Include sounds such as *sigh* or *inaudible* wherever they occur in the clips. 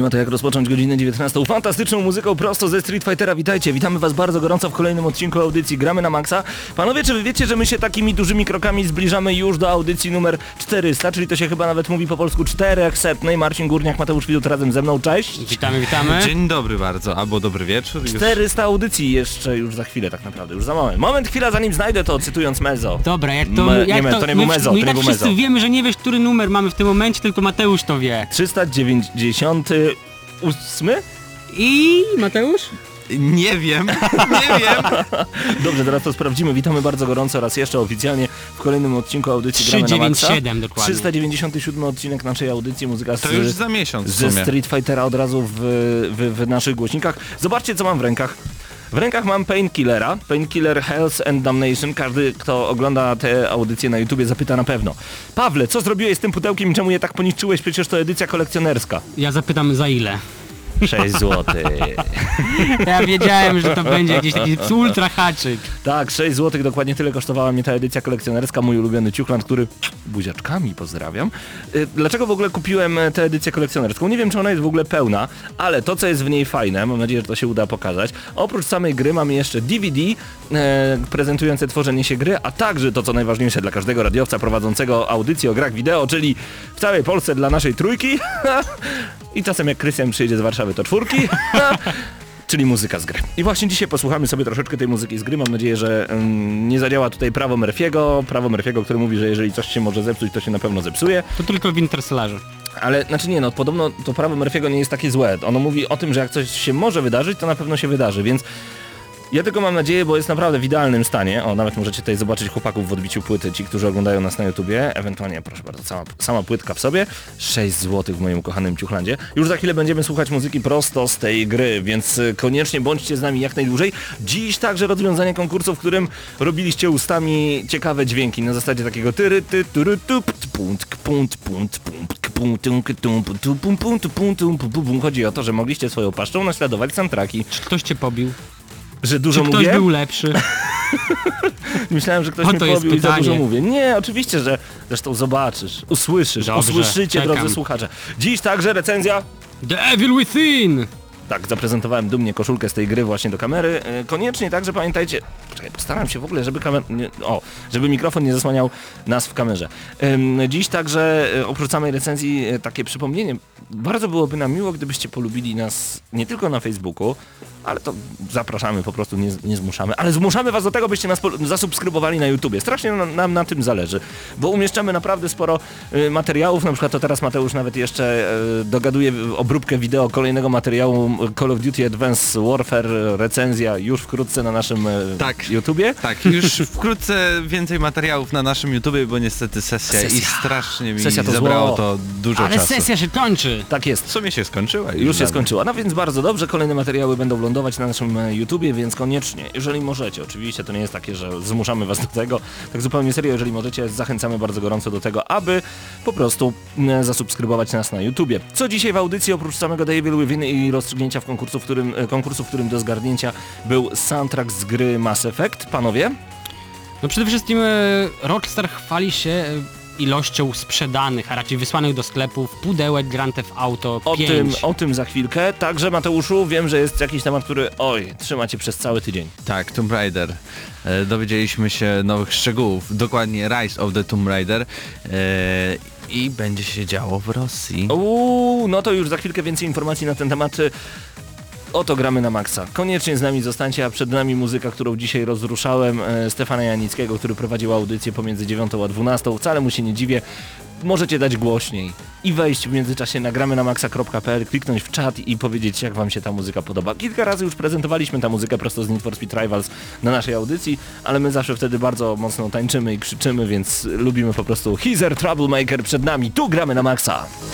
Nie ma to jak rozpocząć godzinę 19 fantastyczną muzyką prosto ze Street Fightera. Witajcie, witamy was bardzo gorąco w kolejnym odcinku audycji Gramy na Maxa. Panowie, czy wy wiecie, że my się takimi dużymi krokami zbliżamy już do audycji numer 400, czyli to się chyba nawet mówi po polsku 400. Marcin Górniak, Mateusz Widut razem ze mną, cześć. Witamy, witamy. Dzień dobry bardzo, albo dobry wieczór. Już 400 audycji jeszcze już za chwilę tak naprawdę, już za moment. Moment, chwila zanim znajdę to, cytując Mezo. Dobra, jak to... Me- jak nie, me- to nie był Mezo, to nie tak był wszyscy Mezo. wiemy, że nie wiesz, który numer mamy w tym momencie, tylko Mateusz to wie. 398? I Mateusz? Nie wiem, *laughs* nie wiem. Dobrze, teraz to sprawdzimy. Witamy bardzo gorąco raz jeszcze oficjalnie w kolejnym odcinku audycji Gramy na Maxa. 397 dokładnie. 397 odcinek naszej audycji Muzyka z, To już za miesiąc w ze sumie. Street Fightera od razu w, w, w naszych głośnikach. Zobaczcie co mam w rękach. W rękach mam Painkillera, Painkiller Health and Damnation. Każdy, kto ogląda te audycje na YouTubie zapyta na pewno. Pawle, co zrobiłeś z tym pudełkiem i czemu je tak poniszczyłeś? Przecież to edycja kolekcjonerska. Ja zapytam za ile. 6 zł. *laughs* Ja wiedziałem, że to będzie jakiś taki ultra haczyk. Tak, 6 zł dokładnie tyle kosztowała mnie ta edycja kolekcjonerska, mój ulubiony ciuchland, który buziaczkami pozdrawiam. Y, Dlaczego w ogóle kupiłem e, tę edycję kolekcjonerską? Nie wiem, czy ona jest w ogóle pełna, ale to, co jest w niej fajne, mam nadzieję, że to się uda pokazać, oprócz samej gry mamy jeszcze DVD e, prezentujące tworzenie się gry, a także to, co najważniejsze dla każdego radiowca prowadzącego audycję o grach wideo, czyli w całej Polsce dla naszej trójki *laughs* i czasem jak Krystian przyjedzie z Warszawy, to czwórki. *laughs* Czyli muzyka z gry. I właśnie dzisiaj posłuchamy sobie troszeczkę tej muzyki z gry. Mam nadzieję, że ym, nie zadziała tutaj prawo Murphy'ego. Prawo Murphy'ego, które mówi, że jeżeli coś się może zepsuć, to się na pewno zepsuje. To tylko w Interstellarze. Ale znaczy nie, no podobno to prawo Murphy'ego nie jest takie złe. Ono mówi o tym, że jak coś się może wydarzyć, to na pewno się wydarzy, więc ja tylko mam nadzieję, bo jest naprawdę w idealnym stanie. O, nawet możecie tutaj zobaczyć chłopaków w odbiciu płyty, ci, którzy oglądają nas na YouTubie. Ewentualnie, proszę bardzo, sama, sama płytka w sobie. 6 zł w moim ukochanym Ciuchlandzie. Już za chwilę będziemy słuchać muzyki prosto z tej gry, więc y, koniecznie bądźcie z nami jak najdłużej. Dziś także rozwiązanie konkursu, w którym robiliście ustami ciekawe dźwięki na zasadzie takiego tyry ty tury tu pt, punt punt punt punt. Chodzi o to, że mogliście swoją paszczą naśladować soundtracki. Czy ktoś cię pobił? Że Czy dużo ktoś mówię? był lepszy? *laughs* Myślałem, że ktoś O, jest pobił i za dużo mówię. Nie, oczywiście, że zresztą zobaczysz, usłyszysz, Dobrze, usłyszycie, czekam. drodzy słuchacze. Dziś także recenzja. The Evil Within! Tak, zaprezentowałem dumnie koszulkę z tej gry właśnie do kamery. E, Koniecznie także pamiętajcie, czekaj, postaram się w ogóle, żeby kamer... o, żeby mikrofon nie zasłaniał nas w kamerze. Dziś także e, oprócz samej recenzji e, takie przypomnienie. Bardzo byłoby nam miło, gdybyście polubili nas nie tylko na Facebooku, ale to zapraszamy, po prostu nie, nie zmuszamy, ale zmuszamy was do tego, byście nas zasubskrybowali na YouTubie. Strasznie nam, nam na tym zależy, bo umieszczamy naprawdę sporo materiałów, na przykład to teraz Mateusz nawet jeszcze dogaduje obróbkę wideo kolejnego materiału Call of Duty Advanced Warfare, recenzja już wkrótce na naszym y, Tak. YouTubie. Tak, już *laughs* wkrótce więcej materiałów na naszym YouTubie, bo niestety sesja, i Sesja. strasznie mi Sesja to zabrało zło. to dużo Ale czasu. sesja się kończy! Tak jest. W sumie się skończyła. Już się dawno. skończyła, no więc bardzo dobrze, kolejne materiały będą lądować na naszym e, YouTubie, więc koniecznie, jeżeli możecie, oczywiście to nie jest takie, że zmuszamy was do tego, tak zupełnie serio, jeżeli możecie, zachęcamy bardzo gorąco do tego, aby po prostu mm, zasubskrybować nas na YouTubie. Co dzisiaj w audycji, oprócz samego The Evil Within i rozstrzygnięcia w konkursu, w którym, e, konkursu, w którym do zgarnięcia był soundtrack z gry Mass Effect, panowie? No przede wszystkim e, Rockstar chwali się e, ilością sprzedanych, a raczej wysłanych do sklepów pudełek Grand Theft Auto O 5. tym, o tym za chwilkę. Także Mateuszu, wiem, że jest jakiś temat, który, oj, trzymacie przez cały tydzień. Tak, Tomb Raider. E, dowiedzieliśmy się nowych szczegółów, dokładnie Rise of the Tomb Raider. E, I będzie się działo w Rosji. Uuu, no to już za chwilkę więcej informacji na ten temat. Oto gramy na maksa. Koniecznie z nami zostańcie, a przed nami muzyka, którą dzisiaj rozruszałem. E, Stefana Janickiego, który prowadził audycję pomiędzy 9 a 12. Wcale mu się nie dziwię. Możecie dać głośniej i wejść w międzyczasie na gramy na maxa.pl, kliknąć w czat i powiedzieć jak wam się ta muzyka podoba. Kilka razy już prezentowaliśmy tę muzykę prosto z Need for Speed Rivals na naszej audycji, ale my zawsze wtedy bardzo mocno tańczymy i krzyczymy, więc lubimy po prostu Heezer Troublemaker przed nami. Tu gramy na trouble.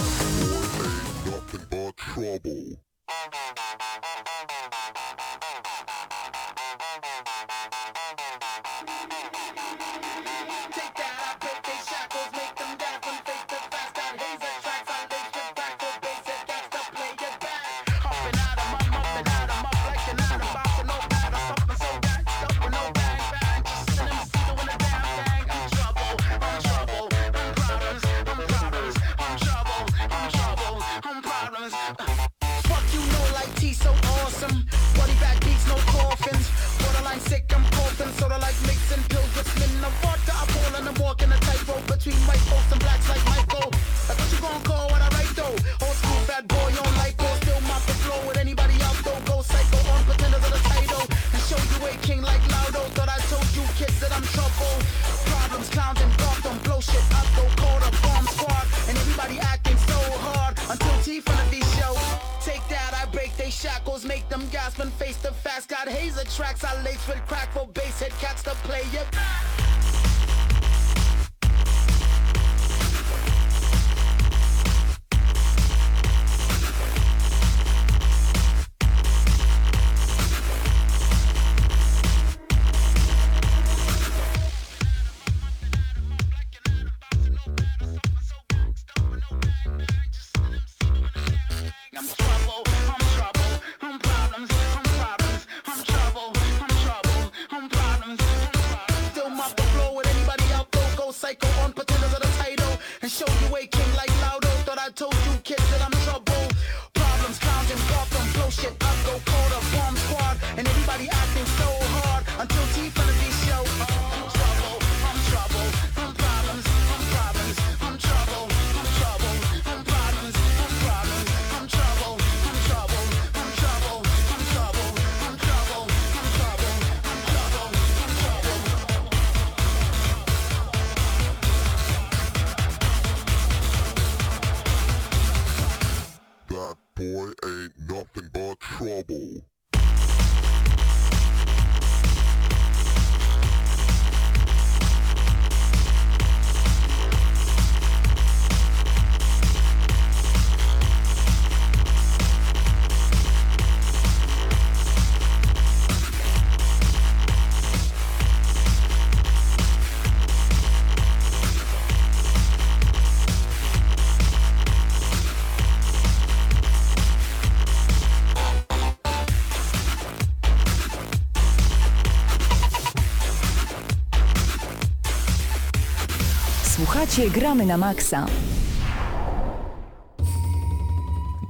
Gramy na Maxa.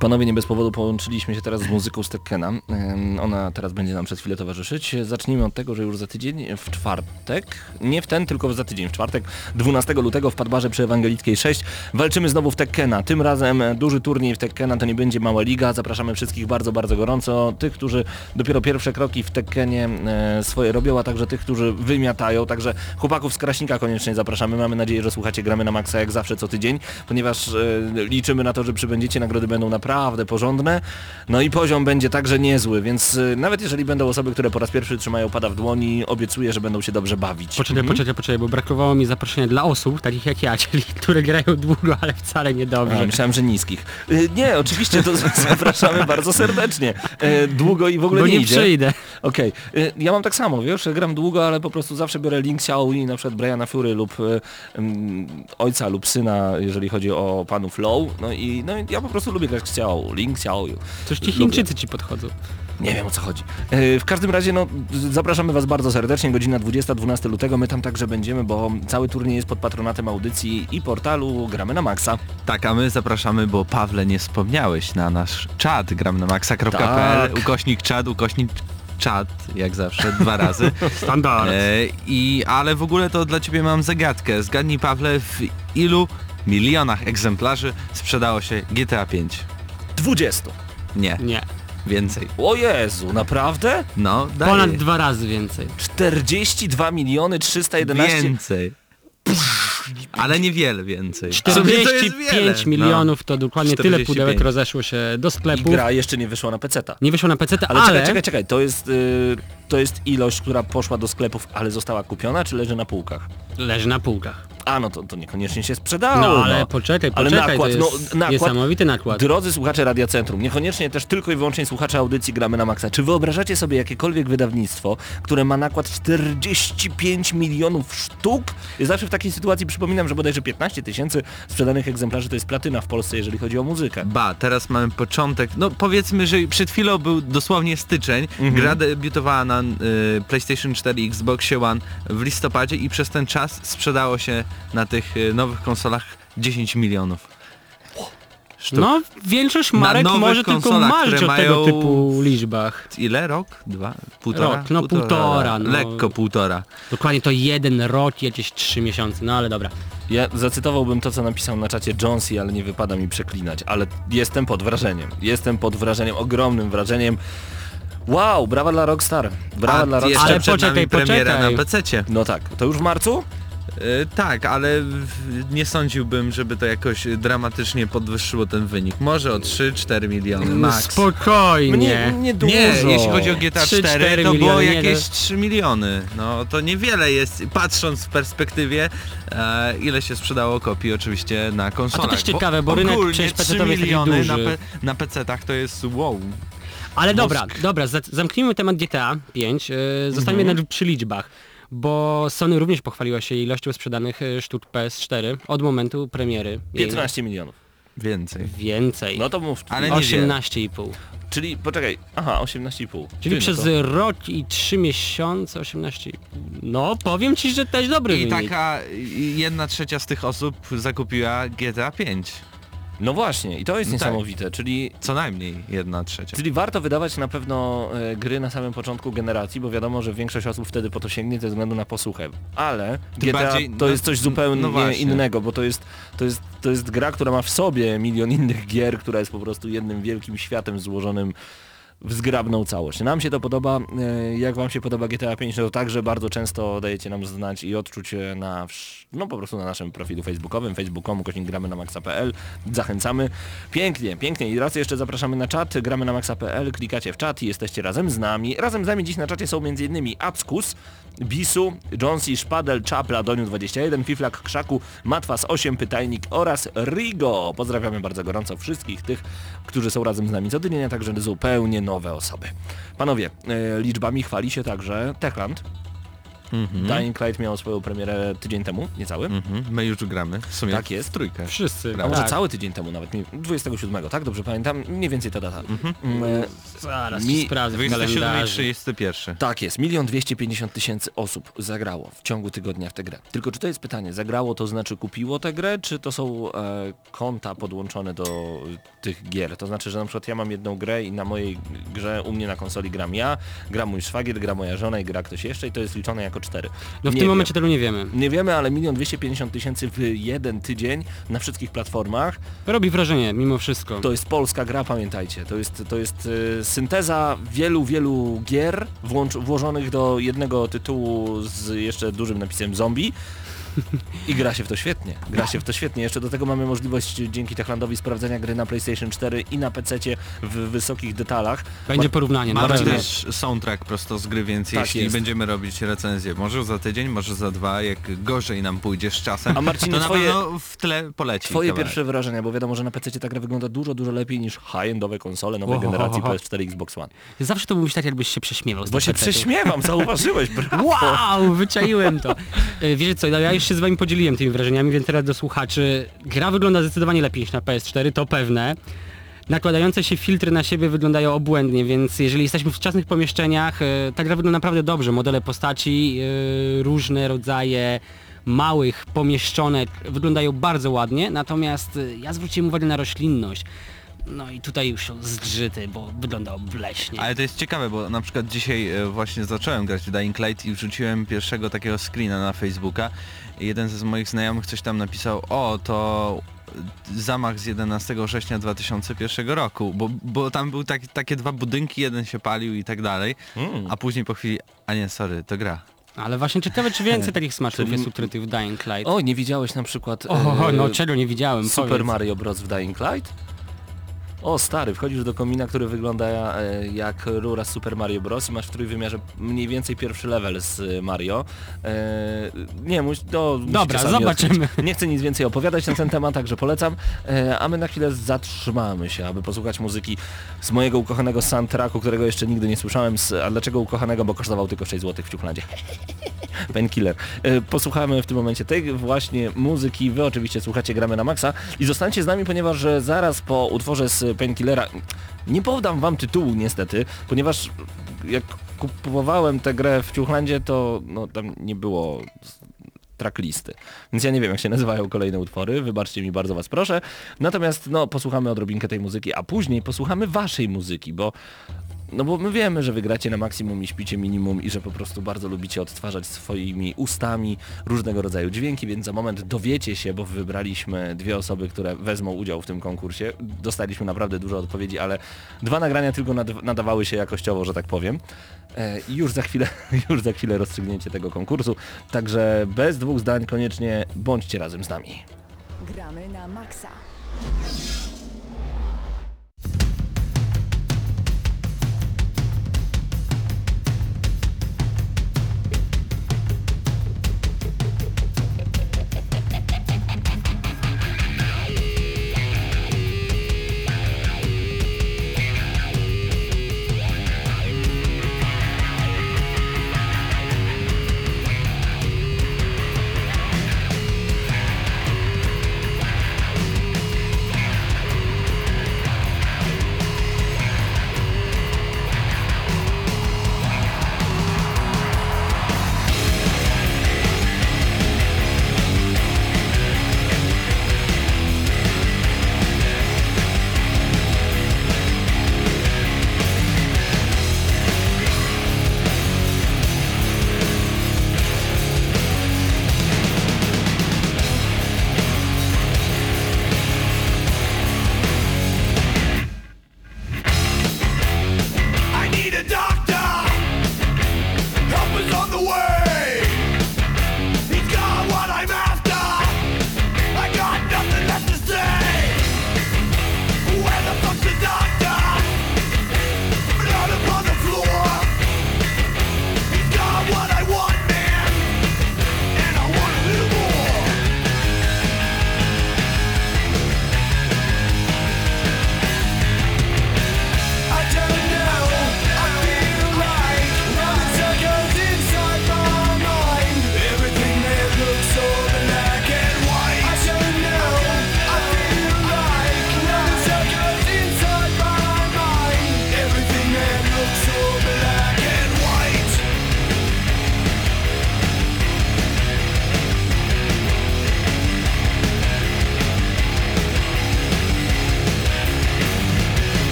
Panowie, nie bez powodu połączyliśmy się teraz z muzyką z Tekkena. Ona teraz będzie nam przez chwilę towarzyszyć. Zacznijmy od tego, że już za tydzień, w czwartek, nie w ten, tylko za tydzień, w czwartek, 12 lutego w Padbarze przy Ewangelickiej 6 walczymy znowu w Tekkena. Tym razem duży turniej w Tekkena, to nie będzie mała liga. Zapraszamy wszystkich bardzo, bardzo gorąco. Tych, którzy dopiero pierwsze kroki w Tekkenie e, swoje robią, a także tych, którzy wymiatają. Także chłopaków z Kraśnika koniecznie zapraszamy. Mamy nadzieję, że słuchacie Gramy na Maxa jak zawsze co tydzień, ponieważ e, liczymy na to, że przybędziecie. Nagrody będą naprawdę porządne. No i poziom będzie także niezły, więc e, nawet jeżeli będą osoby, które po raz pierwszy trzymają pada w dłoni, obiecuję, że będą się dobrze bawić. Poczekaj, poczekaj, poczekaj, bo brakowało mi zaproszenia dla osób, takich jak ja, *laughs* czyli które grają długo, ale wcale nie dobrze. A, myślałem, że niskich. Y, Nie, oczywiście to *laughs* zapraszamy bardzo serdecznie. E, Długo i w ogóle Bo nie, nie idzie. przyjdę. Okej, Y, ja mam tak samo, wiesz, gram długo, ale po prostu zawsze biorę Link Xiaomi, na przykład Briana Fury lub y, ym, ojca lub syna, jeżeli chodzi o panów Low. No i, no ja po prostu lubię grać Xiao, Link Xiao. Coś ci Lubię. Chińczycy ci podchodzą. Nie wiem o co chodzi. E, W każdym razie no, zapraszamy Was bardzo serdecznie, godzina 20-12 lutego, my tam także będziemy, bo cały turniej jest pod patronatem audycji i portalu Gramy na Maxa. Tak, a my zapraszamy, bo Pawle nie wspomniałeś na nasz czat gram na maxa.pl, Tak. ukośnik czat, ukośnik czat, jak zawsze, dwa razy. *laughs* Standard. E, i, ale w ogóle to dla ciebie mam zagadkę. Zgadnij Pawle, w ilu milionach egzemplarzy sprzedało się GTA 5? 20. Nie. Nie. Więcej. O Jezu, naprawdę? No, daje. Ponad dwa razy więcej. 42 miliony 311... Więcej. Ale niewiele więcej. W sumie to jest wiele. 45 milionów to dokładnie tyle 45. pudełek rozeszło się do I sklepów. gra jeszcze nie wyszła na peceta. Nie wyszło na PC, Ale, ale, czekaj, czekaj, czekaj, to jest, y, to jest ilość, która poszła do sklepów, ale została kupiona, czy leży na półkach? leży na półkach. A, no to, to niekoniecznie się sprzedało. No ale poczekaj, Ale poczekaj, nakład, to jest no, nakład, niesamowity nakład. Drodzy słuchacze Radia Centrum, niekoniecznie też tylko i wyłącznie słuchacze audycji Gramy na Maxa. Czy wyobrażacie sobie jakiekolwiek wydawnictwo, które ma nakład 45 milionów sztuk? Zawsze w takiej sytuacji przypominam, że bodajże 15 tysięcy sprzedanych egzemplarzy to jest platyna w Polsce, jeżeli chodzi o muzykę. Ba, teraz mamy początek. No powiedzmy, że przed chwilą był dosłownie styczeń. Mhm. Gra debiutowała na y, PlayStation 4 i Xboxie One w listopadzie i przez ten czas sprzedało się na tych y, nowych konsolach 10 milionów. Sztuk. No, większość marek może tylko marzyć które o tego mają- typu liczbach. Ile? Rok? Dwa? Półtora? Rok, no półtora, no. Lekko półtora. Dokładnie to jeden rok, jakieś trzy miesiące, no ale dobra. Ja zacytowałbym to, co napisał na czacie Jonesy, ale nie wypada mi przeklinać, ale jestem pod wrażeniem. Jestem pod wrażeniem, ogromnym wrażeniem. Wow, brawa dla Rockstar. Brawa A dla Rockstar. Ale poczekaj, poczekaj. na PC-cie. No tak, to już w marcu? Y, tak, ale nie sądziłbym, żeby to jakoś dramatycznie podwyższyło ten wynik. Może o 3-4 miliony max. Spokojnie. Mnie nie dużo. Nie, jeśli chodzi o GTA 3-4 4, to było miliony, nie, jakieś no. 3 miliony. No to niewiele jest, patrząc w perspektywie, e, ile się sprzedało kopii oczywiście na konsolach. też ciekawe, bo rynek ogólnie przecież 3 PC-towy jest taki miliony na, pe, na PC-tach to jest wow. Ale dobra, dobra, za- zamknijmy temat GTA 5, yy, zostańmy Mhm. przy liczbach. Bo Sony również pochwaliła się ilością sprzedanych y, sztuk PS4 od momentu premiery. jej. 15 milionów. Więcej. Więcej. No to mów. Ale nie 18,5. Czyli, poczekaj, aha, 18,5. Czyli Ty, przez no to... rok i 3 miesiące 18,5. No, powiem ci, że też dobry I wynik. taka jedna trzecia z tych osób zakupiła GTA 5. No właśnie, i to jest No tak. niesamowite, czyli Co najmniej jedna trzecia. Czyli warto wydawać na pewno e, gry na samym początku generacji, bo wiadomo, że większość osób wtedy po to sięgnie ze względu na posłuchę. Ale Tym GTA bardziej- to no- jest coś zupełnie no innego, bo to jest, to, jest, to jest gra, która ma w sobie milion innych gier, która jest po prostu jednym wielkim światem złożonym w zgrabną całość. Nam się to podoba. E, Jak wam się podoba GTA 5, no to także bardzo często dajecie nam znać i odczuć e, na, no po prostu na naszym profilu facebookowym, facebook.com, kośnik gramy na maxa.pl. Zachęcamy. Pięknie, pięknie. I raz jeszcze zapraszamy na czat, gramy na maxa.pl, klikacie w czat i jesteście razem z nami. Razem z nami dziś na czacie są m.in. Ackus, Bisu, Jonesy, Szpadel, Czapla, Doniu21, Fiflak, Krzaku, Matwas 8, Pytajnik oraz Rigo. Pozdrawiamy bardzo gorąco wszystkich tych, którzy są razem z nami co tydzień, a także zupełnie nowe osoby. Panowie, e, liczbami chwali się także Techland. Dying Light miał swoją premierę tydzień temu, niecały. Mhm. My już gramy. W sumie Tak jest. w trójkę. Wszyscy. A może tak. cały tydzień temu nawet, nie- 27, tak? Dobrze pamiętam? Mniej więcej ta data. Mm, e, Zaraz Mi- sprawdzę w 27 i kalendarzu. 31. Tak jest, milion dwieście pięćdziesiąt tysięcy osób zagrało w ciągu tygodnia w tę grę. Tylko czy to jest pytanie, zagrało to znaczy kupiło tę grę, czy to są e, konta podłączone do tych gier? To znaczy, że na przykład ja mam jedną grę i na mojej grze u mnie na konsoli gram ja, gra mój szwagier, gra moja żona i gra ktoś jeszcze i to jest liczone jako cztery. No w Nie tym wiem. momencie tego nie wiemy. Nie wiemy, ale milion dwieście pięćdziesiąt tysięcy w jeden tydzień na wszystkich platformach. Robi wrażenie, mimo wszystko. To jest polska gra, pamiętajcie. To jest, to jest e, synteza wielu, wielu gier włącz, włożonych do jednego tytułu z jeszcze dużym napisem zombie. I gra się w to świetnie. Gra się w to świetnie. Jeszcze do tego mamy możliwość dzięki Techlandowi sprawdzenia gry na PlayStation 4 i na PC w wysokich detalach. Będzie porównanie, na Mamy też soundtrack prosto z gry, więc Tak jeśli jest. będziemy robić recenzję, może za tydzień, może za dwa, jak gorzej nam pójdzie z czasem, A Marcinie, to na twoje- pewno w tle poleci Twoje kawałek. pierwsze wrażenia, bo wiadomo, że na PC ta gra wygląda dużo, dużo lepiej niż high-endowe konsole nowej Oho, generacji oho. PS4 i Xbox One. Zawsze to mówisz tak, jakbyś się prześmiewał z Bo się prześmiewam, zauważyłeś, brawo. Wow, wyczaiłem to. E, Wiecie co, no ja już się z wami podzieliłem tymi wrażeniami, więc teraz do słuchaczy. Gra wygląda zdecydowanie lepiej niż na PS4, to pewne. Nakładające się filtry na siebie wyglądają obłędnie, więc jeżeli jesteśmy w wczesnych pomieszczeniach, e, ta gra wygląda naprawdę dobrze. Modele postaci, e, różne rodzaje małych pomieszczonek wyglądają bardzo ładnie, natomiast e, ja zwróciłem uwagę na roślinność. No i tutaj już są zgrzyty, bo wygląda obleśnie. Ale to jest ciekawe, bo na przykład dzisiaj e, właśnie zacząłem grać w Dying Light i wrzuciłem pierwszego takiego screena na Facebooka. I jeden z moich znajomych coś tam napisał, o to zamach z 11 września 2001 roku, bo, bo tam były tak, takie dwa budynki, jeden się palił i tak dalej, Mm. a później po chwili, a nie, sorry, to gra. Ale właśnie ciekawe, czy więcej *laughs* takich smaczków jest ukrytych w Dying Light. O, nie widziałeś na przykład O, e, no czego nie widziałem, Super powiedz. Mario Bros. w Dying Light? O stary, wchodzisz do komina, który wygląda e, jak rura z Super Mario Bros. i masz w trójwymiarze mniej więcej pierwszy level z e, Mario. E, nie, muś, to Dobra, zobaczymy. odkryć. Nie chcę nic więcej opowiadać na ten temat, także polecam. A my na chwilę zatrzymamy się, aby posłuchać muzyki z mojego ukochanego soundtracku, którego jeszcze nigdy nie słyszałem. Z, a dlaczego ukochanego? Bo kosztował tylko 6 zł w Ciuchlandzie. *laughs* Painkiller. Posłuchamy w tym momencie tej właśnie muzyki. Wy oczywiście słuchacie Gramy na Maxa i zostańcie z nami, ponieważ zaraz po utworze z Painkillera nie podam wam tytułu niestety, ponieważ jak kupowałem tę grę w Ciuchlandzie, to no, tam nie było tracklisty. Więc ja nie wiem jak się nazywają kolejne utwory, wybaczcie mi bardzo was proszę. Natomiast no posłuchamy odrobinkę tej muzyki, a później posłuchamy waszej muzyki, bo no bo my wiemy, że wygracie na maksimum i śpicie minimum i że po prostu bardzo lubicie odtwarzać swoimi ustami różnego rodzaju dźwięki, więc za moment dowiecie się, bo wybraliśmy dwie osoby, które wezmą udział w tym konkursie. Dostaliśmy naprawdę dużo odpowiedzi, ale dwa nagrania tylko nad, nadawały się jakościowo, że tak powiem. E, I już za chwilę, *laughs* już za chwilę rozstrzygnięcie tego konkursu. Także bez dwóch zdań koniecznie bądźcie razem z nami. Gramy na maksa.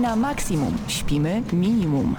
Na maksimum, śpimy minimum.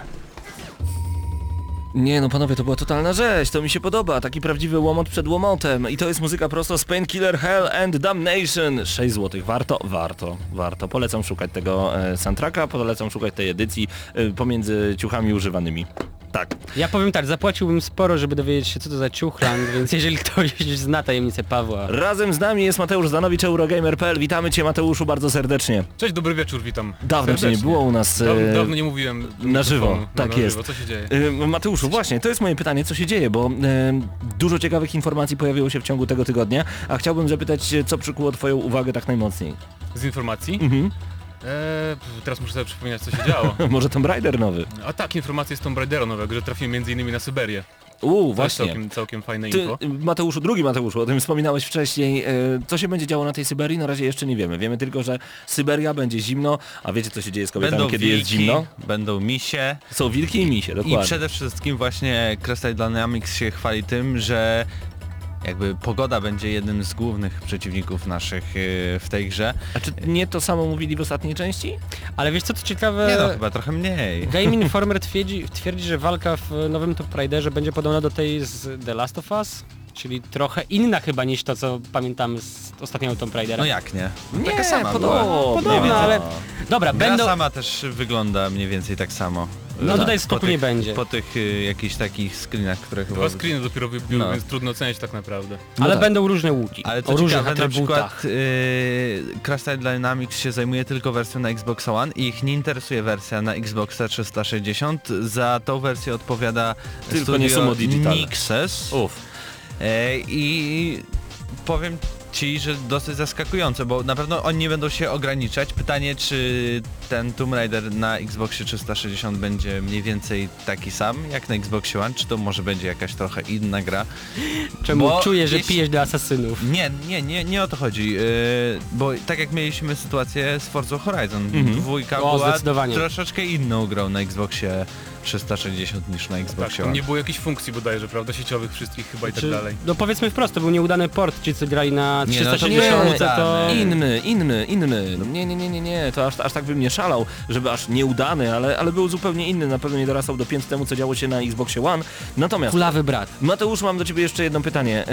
Nie no panowie, to była totalna rzeź, to mi się podoba, taki prawdziwy łomot przed łomotem i to jest muzyka prosto z Painkiller Hell and Damnation. 6 zł, warto, warto, warto. Polecam szukać tego e, soundtracka, polecam szukać tej edycji e, pomiędzy ciuchami używanymi. Tak. Ja powiem tak, zapłaciłbym sporo, żeby dowiedzieć się co to za ciuchland, *laughs* więc jeżeli ktoś zna tajemnicę Pawła, Razem z nami jest Mateusz Zanowicz, Eurogamer.pl. Witamy Cię Mateuszu bardzo serdecznie. Cześć, dobry wieczór, witam. Dawno Cię nie było u nas. Daw, e, dawno nie mówiłem na żywo. No, tak na jest. Żywo. Co się dzieje? E, Mateuszu, właśnie, to jest moje pytanie, co się dzieje, bo e, dużo ciekawych informacji pojawiło się w ciągu tego tygodnia, a chciałbym zapytać, co przykuło Twoją uwagę tak najmocniej? Z informacji? Mhm. Eee, teraz muszę sobie przypominać, co się działo. *laughs* Może Tomb Raider nowy? A tak, informacja jest Tomb Raidera nowego, że trafiłem między innymi na Syberię. Uuu, To jest właśnie. całkiem, całkiem fajne Ty, info. Mateuszu, drugi Mateuszu, o tym wspominałeś wcześniej. E, co się będzie działo na tej Syberii? Na razie jeszcze nie wiemy. Wiemy tylko, że Syberia będzie zimno, a wiecie co się dzieje z kobietami, Będą kiedy wilki, jest zimno? będą misie Są wilki i misie, i dokładnie. przede wszystkim właśnie Crystal Dynamics się chwali tym, że jakby pogoda będzie jednym z głównych przeciwników naszych yy, w tej grze. A czy nie to samo mówili w ostatniej części? ale wiesz co to ciekawe, Nie no, chyba trochę mniej. Game *laughs* Informer twierdzi, twierdzi, że walka w nowym Tomb Raiderze będzie podobna do tej z The Last of Us, czyli trochę inna chyba niż to co pamiętamy z ostatniego Tomb Raidera. No jak nie? Nie, Taka sama podobna. była. Podobna, ale... Dobra, Gra będą... sama też wygląda mniej więcej tak samo. No Tak. tutaj Po skoku tych- nie będzie. Po tych y, jakichś takich screenach, które chyba... Dwa screeny dopiero wybiły, No. więc trudno ocenić tak naprawdę. Ale tak. będą różne łuki, Ale o to różnych ciekawe, na atrybutach. przykład yy, Crystal Dynamics się zajmuje tylko wersją na Xbox One i ich nie interesuje wersja na Xboxa 360. Za tą wersję odpowiada Tylko studio nie Sumo Digital. Nixes. Uff. E, I powiem ci, że dosyć zaskakujące, bo na pewno oni nie będą się ograniczać. Pytanie, czy ten Tomb Raider na Xboxie 360 będzie mniej więcej taki sam jak na Xboxie One, czy to może będzie jakaś trochę inna gra? Czemu bo czuję, że jeśli- pijesz do asasynów? Nie, nie, nie, nie o to chodzi, yy, bo tak jak mieliśmy sytuację z Forza Horizon, Mhm. dwójka O, była troszeczkę inną grą na Xboxie 360 niż na Tak, Xboxie One. nie było jakichś funkcji bodajże, prawda, sieciowych wszystkich chyba i tak dalej. no powiedzmy wprost, to był nieudany port, ci co grali na Nie, no to 360 nie, to... nie. Inny, inny, inny. Nie, nie, nie, nie, nie. To aż, aż tak bym nie szalał, żeby aż nieudany, ale, ale był zupełnie inny. Na pewno nie dorastał do pięt temu, co działo się na Xboxie One. Natomiast Kulawy brat. Mateusz, mam do Ciebie jeszcze jedno pytanie.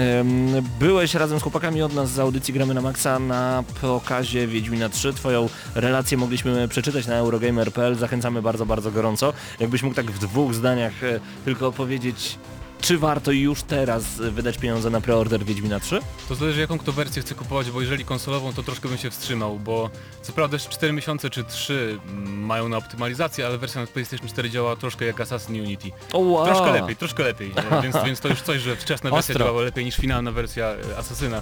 Byłeś razem z chłopakami od nas z audycji Gramy na Maxa na pokazie Wiedźmina 3. Twoją relację mogliśmy przeczytać na Eurogamer.pl. Zachęcamy bardzo, bardzo gorąco. Jakbyś mógł tak w dwóch zdaniach e, tylko opowiedzieć, czy warto już teraz e, wydać pieniądze na preorder Wiedźmina 3? To zależy jaką kto wersję chce kupować, bo jeżeli konsolową to troszkę bym się wstrzymał, bo co prawda jeszcze 4 miesiące czy 3 mają na optymalizację, ale wersja na PlayStation 4 działa troszkę jak Assassin Unity. Wow. Troszkę lepiej, troszkę lepiej, *laughs* więc, więc to już coś, że wczesna wersja działała lepiej niż finalna wersja e, Asasyna.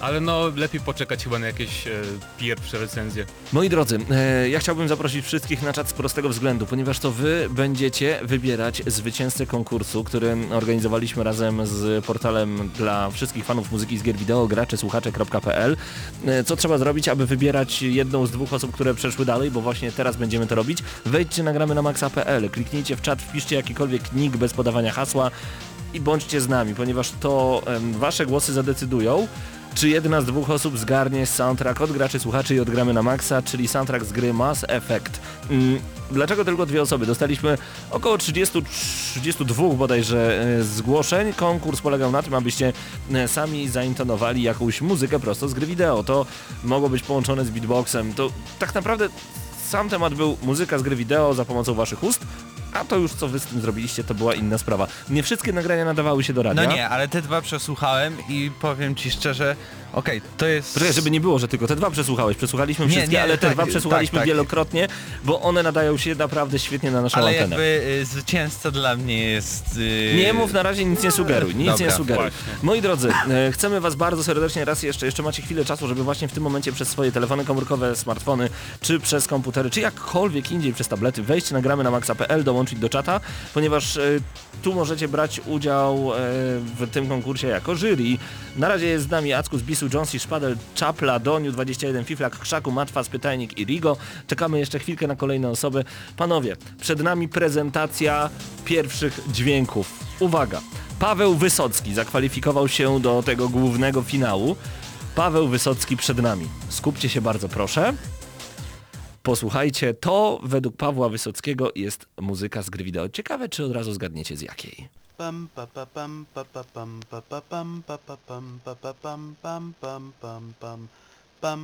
Ale no lepiej poczekać chyba na jakieś e, pierwsze recenzje. Moi drodzy, e, ja chciałbym zaprosić wszystkich na czat z prostego względu, ponieważ to wy będziecie wybierać zwycięzcę konkursu, który organizowaliśmy razem z portalem dla wszystkich fanów muzyki z gier wideo, gracze, słuchacze.pl. E, co trzeba zrobić, aby wybierać jedną z dwóch osób, które przeszły dalej, bo właśnie teraz będziemy to robić. Wejdźcie na gramy na maxa.pl, kliknijcie w czat, wpiszcie jakikolwiek nick bez podawania hasła i bądźcie z nami, ponieważ to wasze głosy zadecydują, czy jedna z dwóch osób zgarnie soundtrack od graczy słuchaczy i odgramy na maksa, czyli soundtrack z gry Mass Effect. Mm, dlaczego tylko dwie osoby? Dostaliśmy około 30, 32 bodajże e, zgłoszeń. Konkurs polegał na tym, abyście e, sami zaintonowali jakąś muzykę prosto z gry wideo. To mogło być połączone z beatboxem. To tak naprawdę sam temat był muzyka z gry wideo za pomocą waszych ust, a to już co wy z tym zrobiliście, to była inna sprawa. Nie wszystkie nagrania nadawały się do radia. No nie, ale te dwa przesłuchałem i powiem ci szczerze, okej, to jest... Poczekaj, żeby nie było, że tylko te dwa przesłuchałeś. Przesłuchaliśmy Nie, wszystkie, nie, ale te tak, dwa przesłuchaliśmy tak, tak. wielokrotnie, bo one nadają się naprawdę świetnie na naszą Ale antenę. jakby y, zwycięzca dla mnie jest... y, Nie mów na razie, nic nie sugeruj, nic Dobra, nie sugeruj. właśnie. Moi drodzy, e, chcemy was bardzo serdecznie raz jeszcze, jeszcze macie chwilę czasu, żeby właśnie w tym momencie przez swoje telefony komórkowe, smartfony, czy przez komputery, czy jakkolwiek indziej przez tablety, wejść na gramy na maxa.pl, dołączyć do czata, ponieważ e, tu możecie brać udział e, w tym konkursie jako jury. Na razie jest z nami Ackus, Bisu, Jonesy, Szpadel, Czapla, Doniu, 21, Fiflak, Krzaku, Matwa, Spytajnik i Rigo. Czekamy jeszcze chwilkę na kolejne osoby. Panowie, przed nami prezentacja pierwszych dźwięków. Uwaga! Paweł Wysocki zakwalifikował się do tego głównego finału. Paweł Wysocki przed nami. Skupcie się bardzo proszę. Posłuchajcie, to według Pawła Wysockiego jest muzyka z gry wideo. Ciekawe, czy od razu zgadniecie z jakiej. Pam pa pa pam pa pa pam pa pa pam pa pa pam pa pa pam pam pam pam pam pam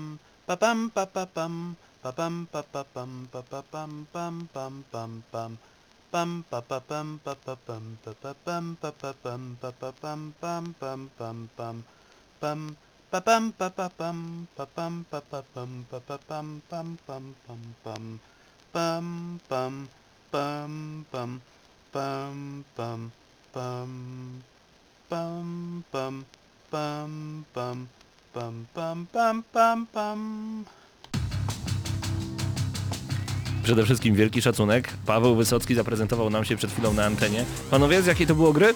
pa pam pa pa pam pa pam pa pa pam pa pa pam pam pam pam pam pam pa pa pam pa pa pam pa pa pam pa pa pam pa pa pam pam pam pam pam pam pa pam pa pa pam pa pam pa pa pam pa pa pam pam pam pam pam pam pam pam pam pam pam Przede wszystkim wielki szacunek. Paweł Wysocki zaprezentował nam się przed chwilą na antenie. Panowie, z jakiej to było gry?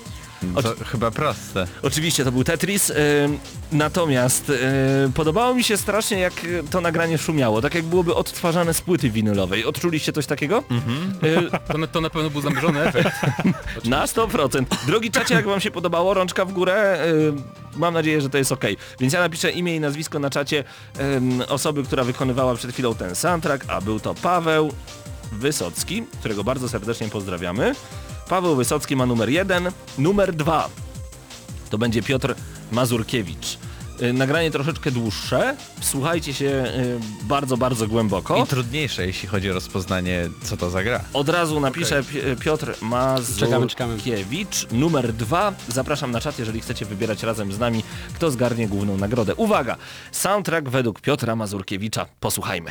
To chyba proste. Oczywiście to był Tetris, natomiast ym, podobało mi się strasznie jak y, to nagranie szumiało, tak jak byłoby odtwarzane z płyty winylowej. Odczuliście coś takiego? Y, To na, to na pewno był zamierzony efekt. *laughs* na 100%. Drogi czacie, jak wam się podobało, rączka w górę, y, mam nadzieję, że to jest ok. Więc ja napiszę imię i nazwisko na czacie osoby, która wykonywała przed chwilą ten soundtrack, a był to Paweł Wysocki, którego bardzo serdecznie pozdrawiamy. Paweł Wysocki ma numer jeden, numer dwa to będzie Piotr Mazurkiewicz. Y, Nagranie troszeczkę dłuższe, słuchajcie się y, bardzo, bardzo głęboko. I trudniejsze, jeśli chodzi o rozpoznanie, co to za gra. Od razu napiszę Pi- Piotr Czekamy, czekamy. Mazurkiewicz, numer dwa. Zapraszam na czat, jeżeli chcecie wybierać razem z nami, kto zgarnie główną nagrodę. Uwaga! Soundtrack według Piotra Mazurkiewicza. Posłuchajmy.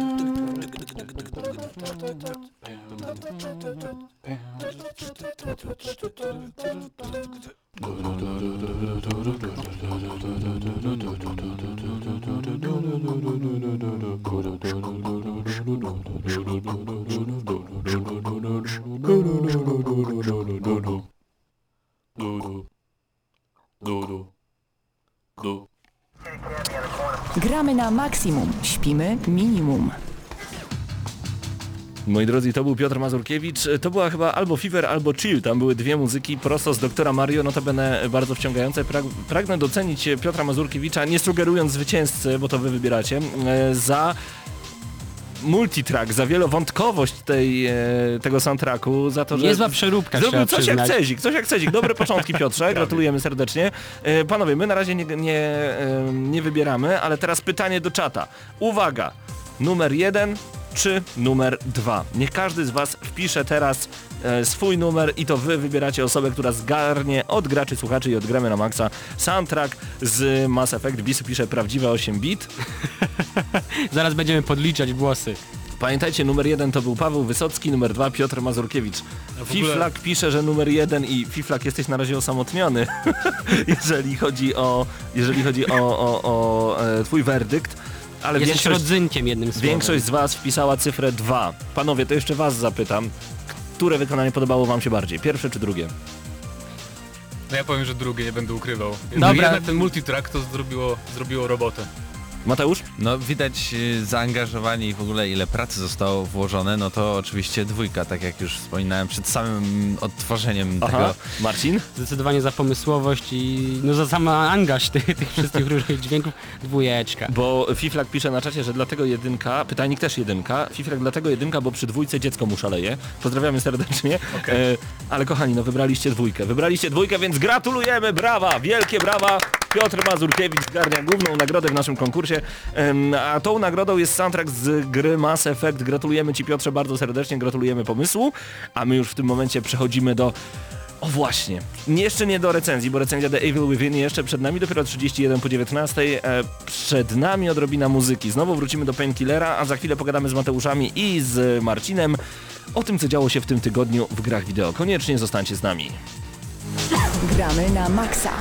Gramy na maksimum, śpimy minimum. Moi drodzy, to był Piotr Mazurkiewicz. To była chyba albo Fever, albo Chill. Tam były dwie muzyki prosto z doktora Mario, notabene bardzo wciągające. Prag pragnę docenić Piotra Mazurkiewicza, nie sugerując zwycięzcy, bo to wy wybieracie, e, za multitrack, za wielowątkowość tej, e, tego soundtracku, za to, że... Niezła przeróbka, Zrobił coś jak przyznać. Cezik, coś jak Cezik. Dobre początki Piotrze, gratulujemy serdecznie. E, Panowie, my na razie nie, nie, nie wybieramy, ale teraz pytanie do czata. Uwaga, numer jeden czy numer dwa? Niech każdy z was wpisze teraz e, swój numer i to wy wybieracie osobę, która zgarnie od graczy, słuchaczy i od gramy na maksa soundtrack z Mass Effect. Bisu pisze prawdziwe 8 bit. *laughs* Zaraz będziemy podliczać głosy. Pamiętajcie, numer jeden to był Paweł Wysocki, numer dwa Piotr Mazurkiewicz. ogóle- Fiflak pisze, że numer jeden i Fiflak jesteś na razie osamotniony, *laughs* jeżeli chodzi o, jeżeli chodzi o, o, o e, twój werdykt, ale Jesteś większość, rodzynkiem jednym słowem. większość z was wpisała cyfrę 2. Panowie, to jeszcze was zapytam, które wykonanie podobało wam się bardziej, pierwsze czy drugie? No ja powiem, że drugie, nie będę ukrywał. Dobra. Jednak ten multitrack to zrobiło, zrobiło robotę. Mateusz? No widać y, zaangażowanie i w ogóle ile pracy zostało włożone, no to oczywiście dwójka, tak jak już wspominałem przed samym odtworzeniem Aha. tego. Marcin? Zdecydowanie za pomysłowość i no za sama angaż tych, tych wszystkich różnych dźwięków dwójeczka. Bo Fiflak pisze na czacie, że dlatego jedynka, pytajnik też jedynka, Fiflak dlatego jedynka, bo przy dwójce dziecko mu szaleje. Pozdrawiamy serdecznie. Okej. E, ale kochani, no wybraliście dwójkę. Wybraliście dwójkę, więc gratulujemy, brawa, wielkie brawa. Piotr Mazurkiewicz zgarnia główną nagrodę w naszym konkursie. A tą nagrodą jest soundtrack z gry Mass Effect. Gratulujemy Ci Piotrze bardzo serdecznie, gratulujemy pomysłu. A my już w tym momencie przechodzimy do o właśnie, nie, jeszcze nie do recenzji, bo recenzja The Evil Within jeszcze przed nami, dopiero 31 po 19. E, przed nami odrobina muzyki. Znowu wrócimy do Painkillera, a za chwilę pogadamy z Mateuszami i z Marcinem o tym, co działo się w tym tygodniu w grach wideo. Koniecznie zostańcie z nami. Gramy na maksa.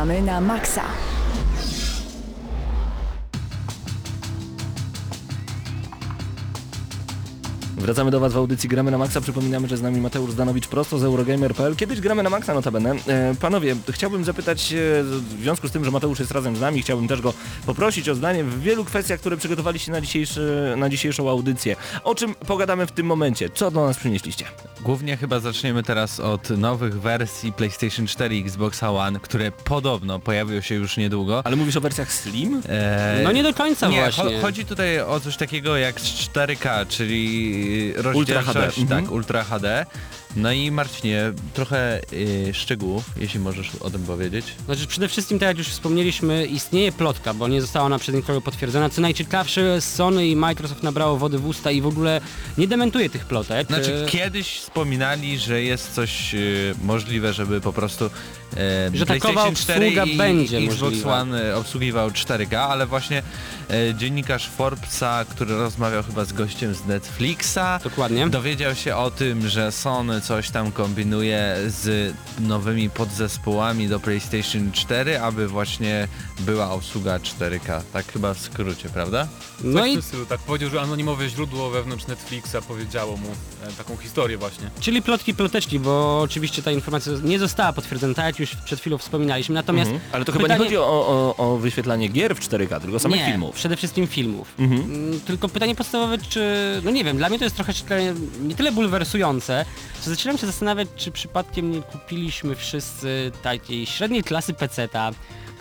Gramy na maksa. Wracamy do Was w audycji Gramy na Maxa. Przypominamy, że z nami Mateusz Zdanowicz prosto z Eurogamer.pl. Kiedyś Gramy na Maxa notabene. E, panowie, chciałbym zapytać, e, w związku z tym, że Mateusz jest razem z nami, chciałbym też go poprosić o zdanie w wielu kwestiach, które przygotowaliście na, dzisiejszy, na dzisiejszą audycję. O czym pogadamy w tym momencie? Co do nas przynieśliście? Głównie chyba zaczniemy teraz od nowych wersji PlayStation 4 i Xbox One, które podobno pojawią się już niedługo. Ale mówisz o wersjach Slim? Eee, No nie do końca nie, właśnie. cho- chodzi tutaj o coś takiego jak 4K, czyli Ultra HD, rozdzielczość, mhm. tak, Ultra HD. No i Marcinie, trochę y, szczegółów, jeśli możesz o tym powiedzieć. Znaczy przede wszystkim, tak jak już wspomnieliśmy, istnieje plotka, bo nie została ona przez nikogo potwierdzona. Co najciekawsze, Sony i Microsoft nabrało wody w usta i w ogóle nie dementuje tych plotek. Znaczy E, kiedyś wspominali, że jest coś y, możliwe, żeby po prostu e, Że takowa PlayStation 4 obsługa i będzie Xbox możliwa. One e, obsługiwał 4K, ale właśnie dziennikarz Forbesa, który rozmawiał chyba z gościem z Netflixa, Dokładnie. dowiedział się o tym, że Sony coś tam kombinuje z nowymi podzespołami do PlayStation 4, aby właśnie była obsługa 4K. Tak chyba w skrócie, prawda? No Coś i stylu, tak powiedział, że anonimowe źródło wewnątrz Netflixa powiedziało mu e, taką historię właśnie. Czyli plotki ploteczki, bo oczywiście ta informacja nie została potwierdzona, tak jak już przed chwilą wspominaliśmy. Natomiast Mhm. Ale to chyba pytanie- nie chodzi o, o, o wyświetlanie gier w 4K, tylko samych nie, filmów. przede wszystkim filmów. Mhm. Mm, Tylko pytanie podstawowe, czy... No nie wiem, dla mnie to jest trochę nie tyle bulwersujące, że zaczynam się zastanawiać, czy przypadkiem nie kupiliśmy wszyscy takiej średniej klasy peceta,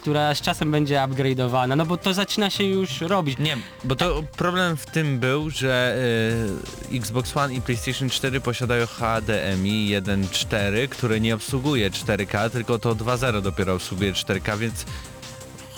która z czasem będzie upgrade'owana, no bo to zaczyna się już robić. Nie, bo to problem w tym był, że y, Xbox One i PlayStation 4 posiadają HDMI 1.4, które nie obsługuje 4K, tylko to 2.0 dopiero obsługuje 4K, więc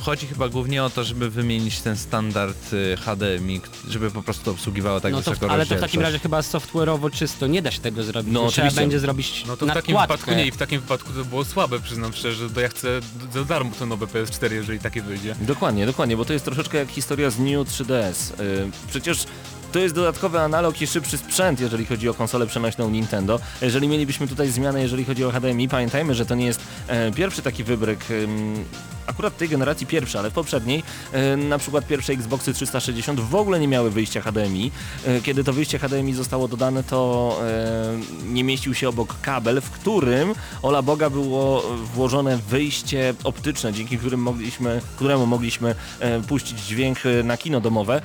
chodzi chyba głównie o to, żeby wymienić ten standard y, HDMI, żeby po prostu obsługiwało tak no to, wysoko ale to w takim razie chyba software'owo czysto nie da się tego zrobić. No, trzeba oczywiście. będzie zrobić No to w takim nakładkę. wypadku nie i w takim wypadku to było słabe, przyznam szczerze, to ja chcę za darmo to nowe PS4, jeżeli takie wyjdzie. Dokładnie, dokładnie, bo to jest troszeczkę jak historia z New 3DS. Yy, przecież To jest dodatkowy analog i szybszy sprzęt, jeżeli chodzi o konsolę przenośną Nintendo. Jeżeli mielibyśmy tutaj zmianę, jeżeli chodzi o HDMI, pamiętajmy, że to nie jest e, pierwszy taki wybryk, em, akurat tej generacji pierwszy, ale w poprzedniej, e, na przykład pierwsze Xboxy 360 w ogóle nie miały wyjścia HDMI. E, kiedy to wyjście HDMI zostało dodane, to e, nie mieścił się obok kabel, w którym, ola Boga, było włożone wyjście optyczne, dzięki którym mogliśmy, któremu mogliśmy e, puścić dźwięk e, na kino domowe.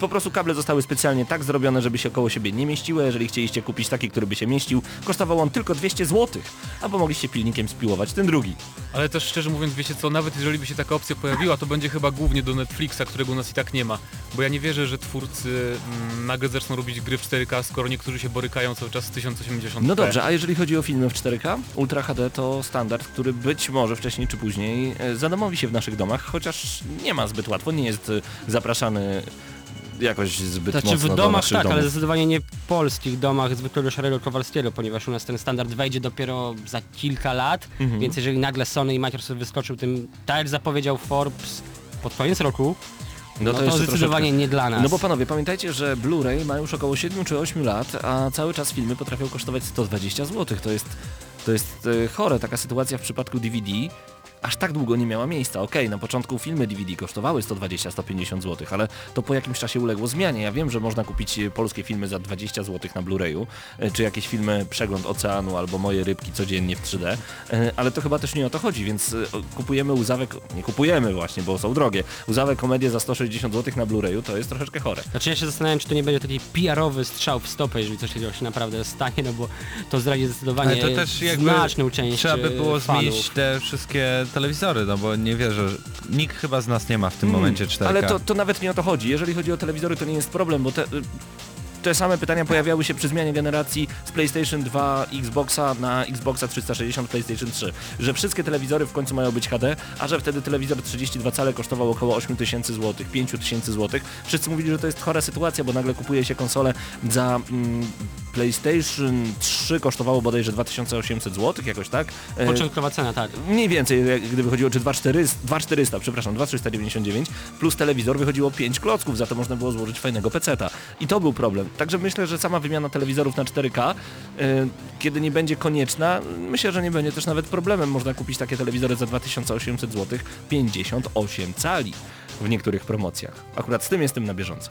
Po prostu kable zostały specjalnie tak zrobione, żeby się koło siebie nie mieściły. Jeżeli chcieliście kupić taki, który by się mieścił, kosztował on tylko 200 zł, albo mogliście pilnikiem spiłować ten drugi. Ale też szczerze mówiąc, wiecie co, nawet jeżeli by się taka opcja pojawiła, to będzie chyba głównie do Netflixa, którego u nas i tak nie ma. Bo ja nie wierzę, że twórcy mm, nagle zaczną robić gry w 4K, skoro niektórzy się borykają cały czas z 1080p. No dobrze, a jeżeli chodzi o filmy w 4K, Ultra HD to standard, który być może wcześniej czy później e, zadomowi się w naszych domach, chociaż nie ma zbyt łatwo, nie jest e, zapraszany jakoś zbyt Znaczy mocno w do domach naszych tak, ale domów. zdecydowanie nie w polskich domach zwykłego szarego Kowalskiego, ponieważ u nas ten standard wejdzie dopiero za kilka lat, Mhm. więc jeżeli nagle Sony i Microsoft wyskoczył tym, tak jak zapowiedział Forbes pod koniec roku, no to, jeszcze zdecydowanie troszeczkę. nie dla nas. No bo panowie, pamiętajcie, że Blu-ray ma już około 7 czy 8 lat, a cały czas filmy potrafią kosztować 120 zł. To jest, to jest e, chore, taka sytuacja w przypadku DVD. Aż tak długo nie miała miejsca. Okej, na początku filmy DVD kosztowały 120-150 zł, ale to po jakimś czasie uległo zmianie. Ja wiem, że można kupić e, polskie filmy za 20 zł na Blu-rayu, e, czy jakieś filmy Przegląd Oceanu albo Moje Rybki codziennie w 3D, e, ale to chyba też nie o to chodzi, więc kupujemy łzawek, nie kupujemy właśnie, bo są drogie, łzawek komedię za 160 zł na Blu-rayu, to jest troszeczkę chore. Znaczy ja się zastanawiam, czy to nie będzie taki PR-owy strzał w stopę, jeżeli coś takiego się naprawdę stanie, no bo to zdradzi zdecydowanie Ale to też jakby znaczną część trzeba by było fanów. zmienić te wszystkie telewizory, no bo nie wierzę, że nikt chyba z nas nie ma w tym Mm, momencie 4K. Ale to, to nawet nie o to chodzi. Jeżeli chodzi o telewizory, to nie jest problem, bo te, te same pytania pojawiały się przy zmianie generacji z PlayStation 2 Xboxa na Xboxa 360 PlayStation 3. Że wszystkie telewizory w końcu mają być HD, a że wtedy telewizor 32 cale kosztował około 8000 zł, 5000 zł. Wszyscy mówili, że to jest chora sytuacja, bo nagle kupuje się konsolę za mm, PlayStation 3 kosztowało bodajże 2800 zł, jakoś tak. E, Początkowa cena, tak. Mniej więcej, jak gdyby chodziło, czy 2400, 2400 przepraszam, 2399, plus telewizor wychodziło 5 klocków, za to można było złożyć fajnego peceta. I to był problem. Także myślę, że sama wymiana telewizorów na 4K, y, kiedy nie będzie konieczna, myślę, że nie będzie też nawet problemem. Można kupić takie telewizory za 2800 zł, 58 cali w niektórych promocjach. Akurat z tym jestem na bieżąco.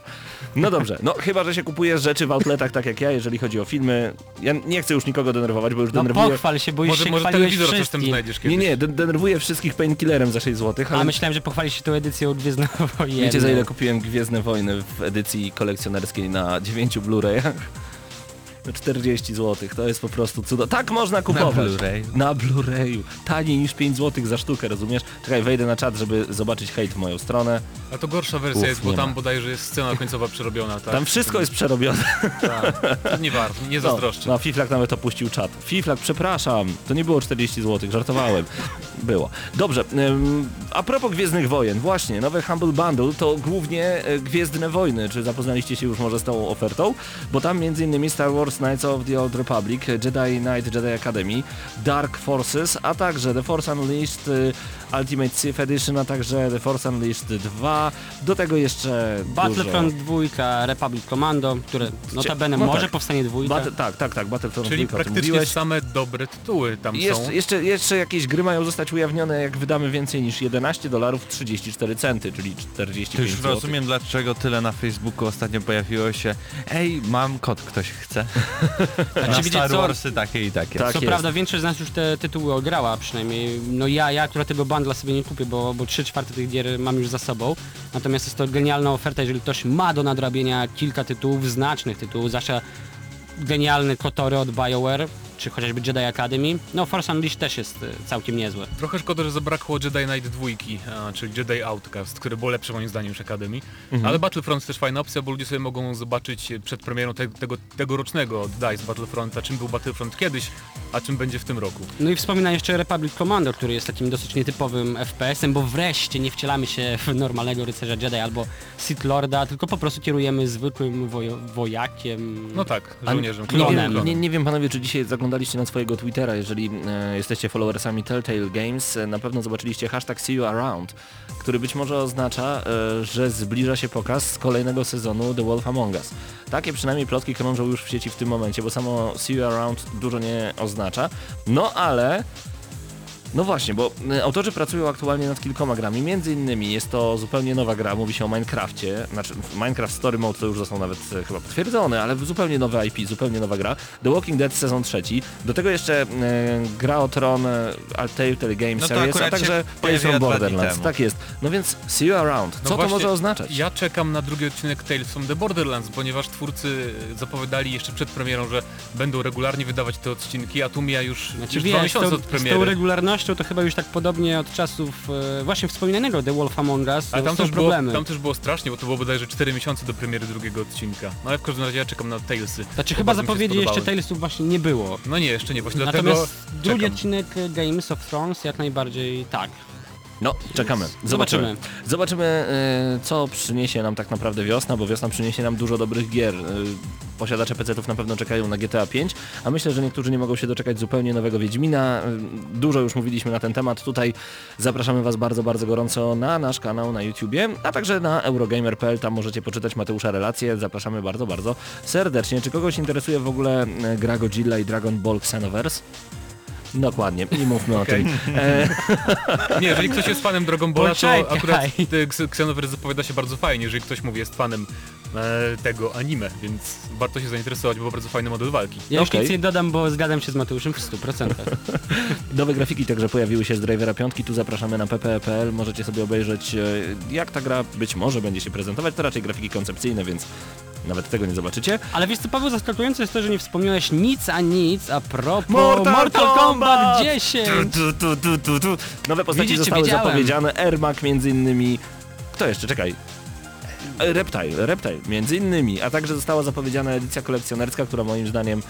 No dobrze, no chyba, że się kupuje rzeczy w outletach tak jak ja, jeżeli chodzi o filmy. Ja nie chcę już nikogo denerwować, bo już No denerwuję... pochwal się, bo już Może, się może chwaliłeś telewizor coś tam znajdziesz Nie, kiedyś. nie, de- denerwuję wszystkich painkillerem za 6 zł, ale A myślałem, że pochwalisz się tą edycją Gwiezdnowojenne. wiecie za ile kupiłem Gwiezdne Wojny w edycji kolekcjonerskiej na 9 Blu-rayach? No 40 zł, to jest po prostu cudo. Tak można kupować. Blu-rayu. Na Blu-rayu. Taniej niż 5 zł za sztukę, rozumiesz? Czekaj, wejdę na czat, żeby zobaczyć hejt w moją stronę. A to gorsza wersja Uf, jest, bo tam ma. bodajże jest scena końcowa przerobiona, tak? Tam wszystko jest przerobione. Tak. To nie warto, nie No, zazdroszczę. no Fiflak nawet opuścił czat. Fiflak, przepraszam, to nie było 40 zł, żartowałem. Było. Dobrze, ym, a propos Gwiezdnych Wojen, właśnie, nowe Humble Bundle to głównie e, Gwiezdne Wojny. Czy zapoznaliście się już może z tą ofertą? Bo tam m.in. Star Wars Knights of the Old Republic, Jedi Knight Jedi Academy, Dark Forces, a także The Force Unleashed y, Ultimate Sith Edition, a także The Force Unleashed 2. Do tego jeszcze Battlefront dużo... 2, Republic Commando, które notabene no może tak. powstanie dwójka. Bat- tak, tak, tak, Battlefront Czyli 2, o tym praktycznie same dobre tytuły tam I są. Jeszcze, jeszcze, jeszcze jakieś gry mają zostać ujawnione, jak wydamy więcej niż 11 dolarów 34 centy, czyli 45 To już rozumiem, dlaczego tyle na Facebooku ostatnio pojawiło się Ej, mam kod, ktoś chce. Znaczy, *laughs* Na wiecie Star co? Warsy takie i takie. Tak Co jest. prawda większość z nas już te tytuły ograła przynajmniej. No ja, ja akurat tego bundla sobie nie kupię, bo, bo 3 czwarte tych gier mam już za sobą. Natomiast jest to genialna oferta, jeżeli ktoś ma do nadrabienia kilka tytułów, znacznych tytułów, zwłaszcza genialny Kotory od BioWare, czy chociażby Jedi Academy. No Force Unleashed też jest e, całkiem niezłe. Trochę szkoda, że zabrakło Jedi Knight 2, a, czyli Jedi Outcast, które było lepsze moim zdaniem niż Academy. Ale Battlefront też fajna opcja, bo ludzie sobie mogą zobaczyć e, przed premierą te, tego tegorocznego DICE Battlefronta, czym był Battlefront kiedyś, a czym będzie w tym roku. No i wspomina jeszcze Republic Commando, który jest takim dosyć nietypowym FPS-em, bo wreszcie nie wcielamy się w normalnego rycerza Jedi albo Sith Lorda, tylko po prostu kierujemy zwykłym wojo- wojakiem. No tak, żołnierzem, nie, klonem. wiem, klonem. nie, nie wiem panowie, czy dzisiaj zaglądaliście zaglądaliście na swojego Twittera, jeżeli e, jesteście followersami Telltale Games, e, na pewno zobaczyliście hashtag See You Around, który być może oznacza, e, że zbliża się pokaz kolejnego sezonu The Wolf Among Us. Takie przynajmniej plotki krążą już w sieci w tym momencie, bo samo See You Around dużo nie oznacza. No ale no właśnie, bo y, autorzy pracują aktualnie nad kilkoma grami. Między innymi jest to zupełnie nowa gra, mówi się o Minecrafcie. Znaczy Minecraft Story Mode to już został nawet e, chyba potwierdzony, ale zupełnie nowe IP, zupełnie nowa gra. The Walking Dead sezon trzeci. Do tego jeszcze e, gra o Tron Telltale Game No to Series, a także Tales from Borderlands. Tak jest. No więc See You Around. Co No to może oznaczać? Ja czekam na drugi odcinek Tales from the Borderlands, ponieważ twórcy zapowiadali jeszcze przed premierą, że będą regularnie wydawać te odcinki, a tu mija już, Znaczy już wiesz, dwa miesiące od z tą premiery. Regularnością to chyba już tak podobnie od czasów e, właśnie wspominanego The Wolf Among Us, Ale tam też, było, problemy. tam też było strasznie, bo to było bodajże 4 miesiące do premiery drugiego odcinka. No ale w każdym razie ja czekam na Talesy. Znaczy chyba zapowiedzi jeszcze. Talesów właśnie nie było. No nie, jeszcze nie, właśnie Natomiast dlatego drugi czekam. odcinek Games of Thrones jak najbardziej tak. No, czekamy. Zobaczymy. Zobaczymy. Zobaczymy, e, co przyniesie nam tak naprawdę wiosna, bo wiosna przyniesie nam dużo dobrych gier. E, Posiadacze PC-ów na pewno czekają na GTA 5, a myślę, że niektórzy nie mogą się doczekać zupełnie nowego Wiedźmina. E, Dużo już mówiliśmy na ten temat. Tutaj zapraszamy Was bardzo, bardzo gorąco na nasz kanał na YouTubie, a także na Eurogamer.pl. Tam możecie poczytać Mateusza relacje. Zapraszamy bardzo, bardzo serdecznie. Czy kogoś interesuje w ogóle gra Godzilla i Dragon Ball Xenoverse? Dokładnie, nie mówmy o Okej. tym. E, *laughs* Nie, jeżeli ktoś jest fanem Dragon Balla, to akurat X- Xenoverse zapowiada się bardzo fajnie, jeżeli ktoś mówi jest fanem e, tego anime, więc warto się zainteresować, bo bardzo fajny model walki. Ja już Okej. nic nie dodam, bo zgadzam się z Mateuszem w 100%. *laughs* Nowe grafiki także pojawiły się z Drivera 5, tu zapraszamy na ppe.pl, możecie sobie obejrzeć e, jak ta gra być może będzie się prezentować, to raczej grafiki koncepcyjne, więc nawet tego nie zobaczycie. Ale wiesz co Paweł, zaskakujące jest to, że nie wspomniałeś nic a nic a propos Mortal Mortal, Kombat! Kombat 10! Tu, tu, tu, tu, tu. Nowe postaci Widzicie, zostały wiedziałem. zapowiedziane, Ermac między innymi, kto jeszcze, czekaj, Reptile, Reptile między innymi, a także została zapowiedziana edycja kolekcjonerska, która moim zdaniem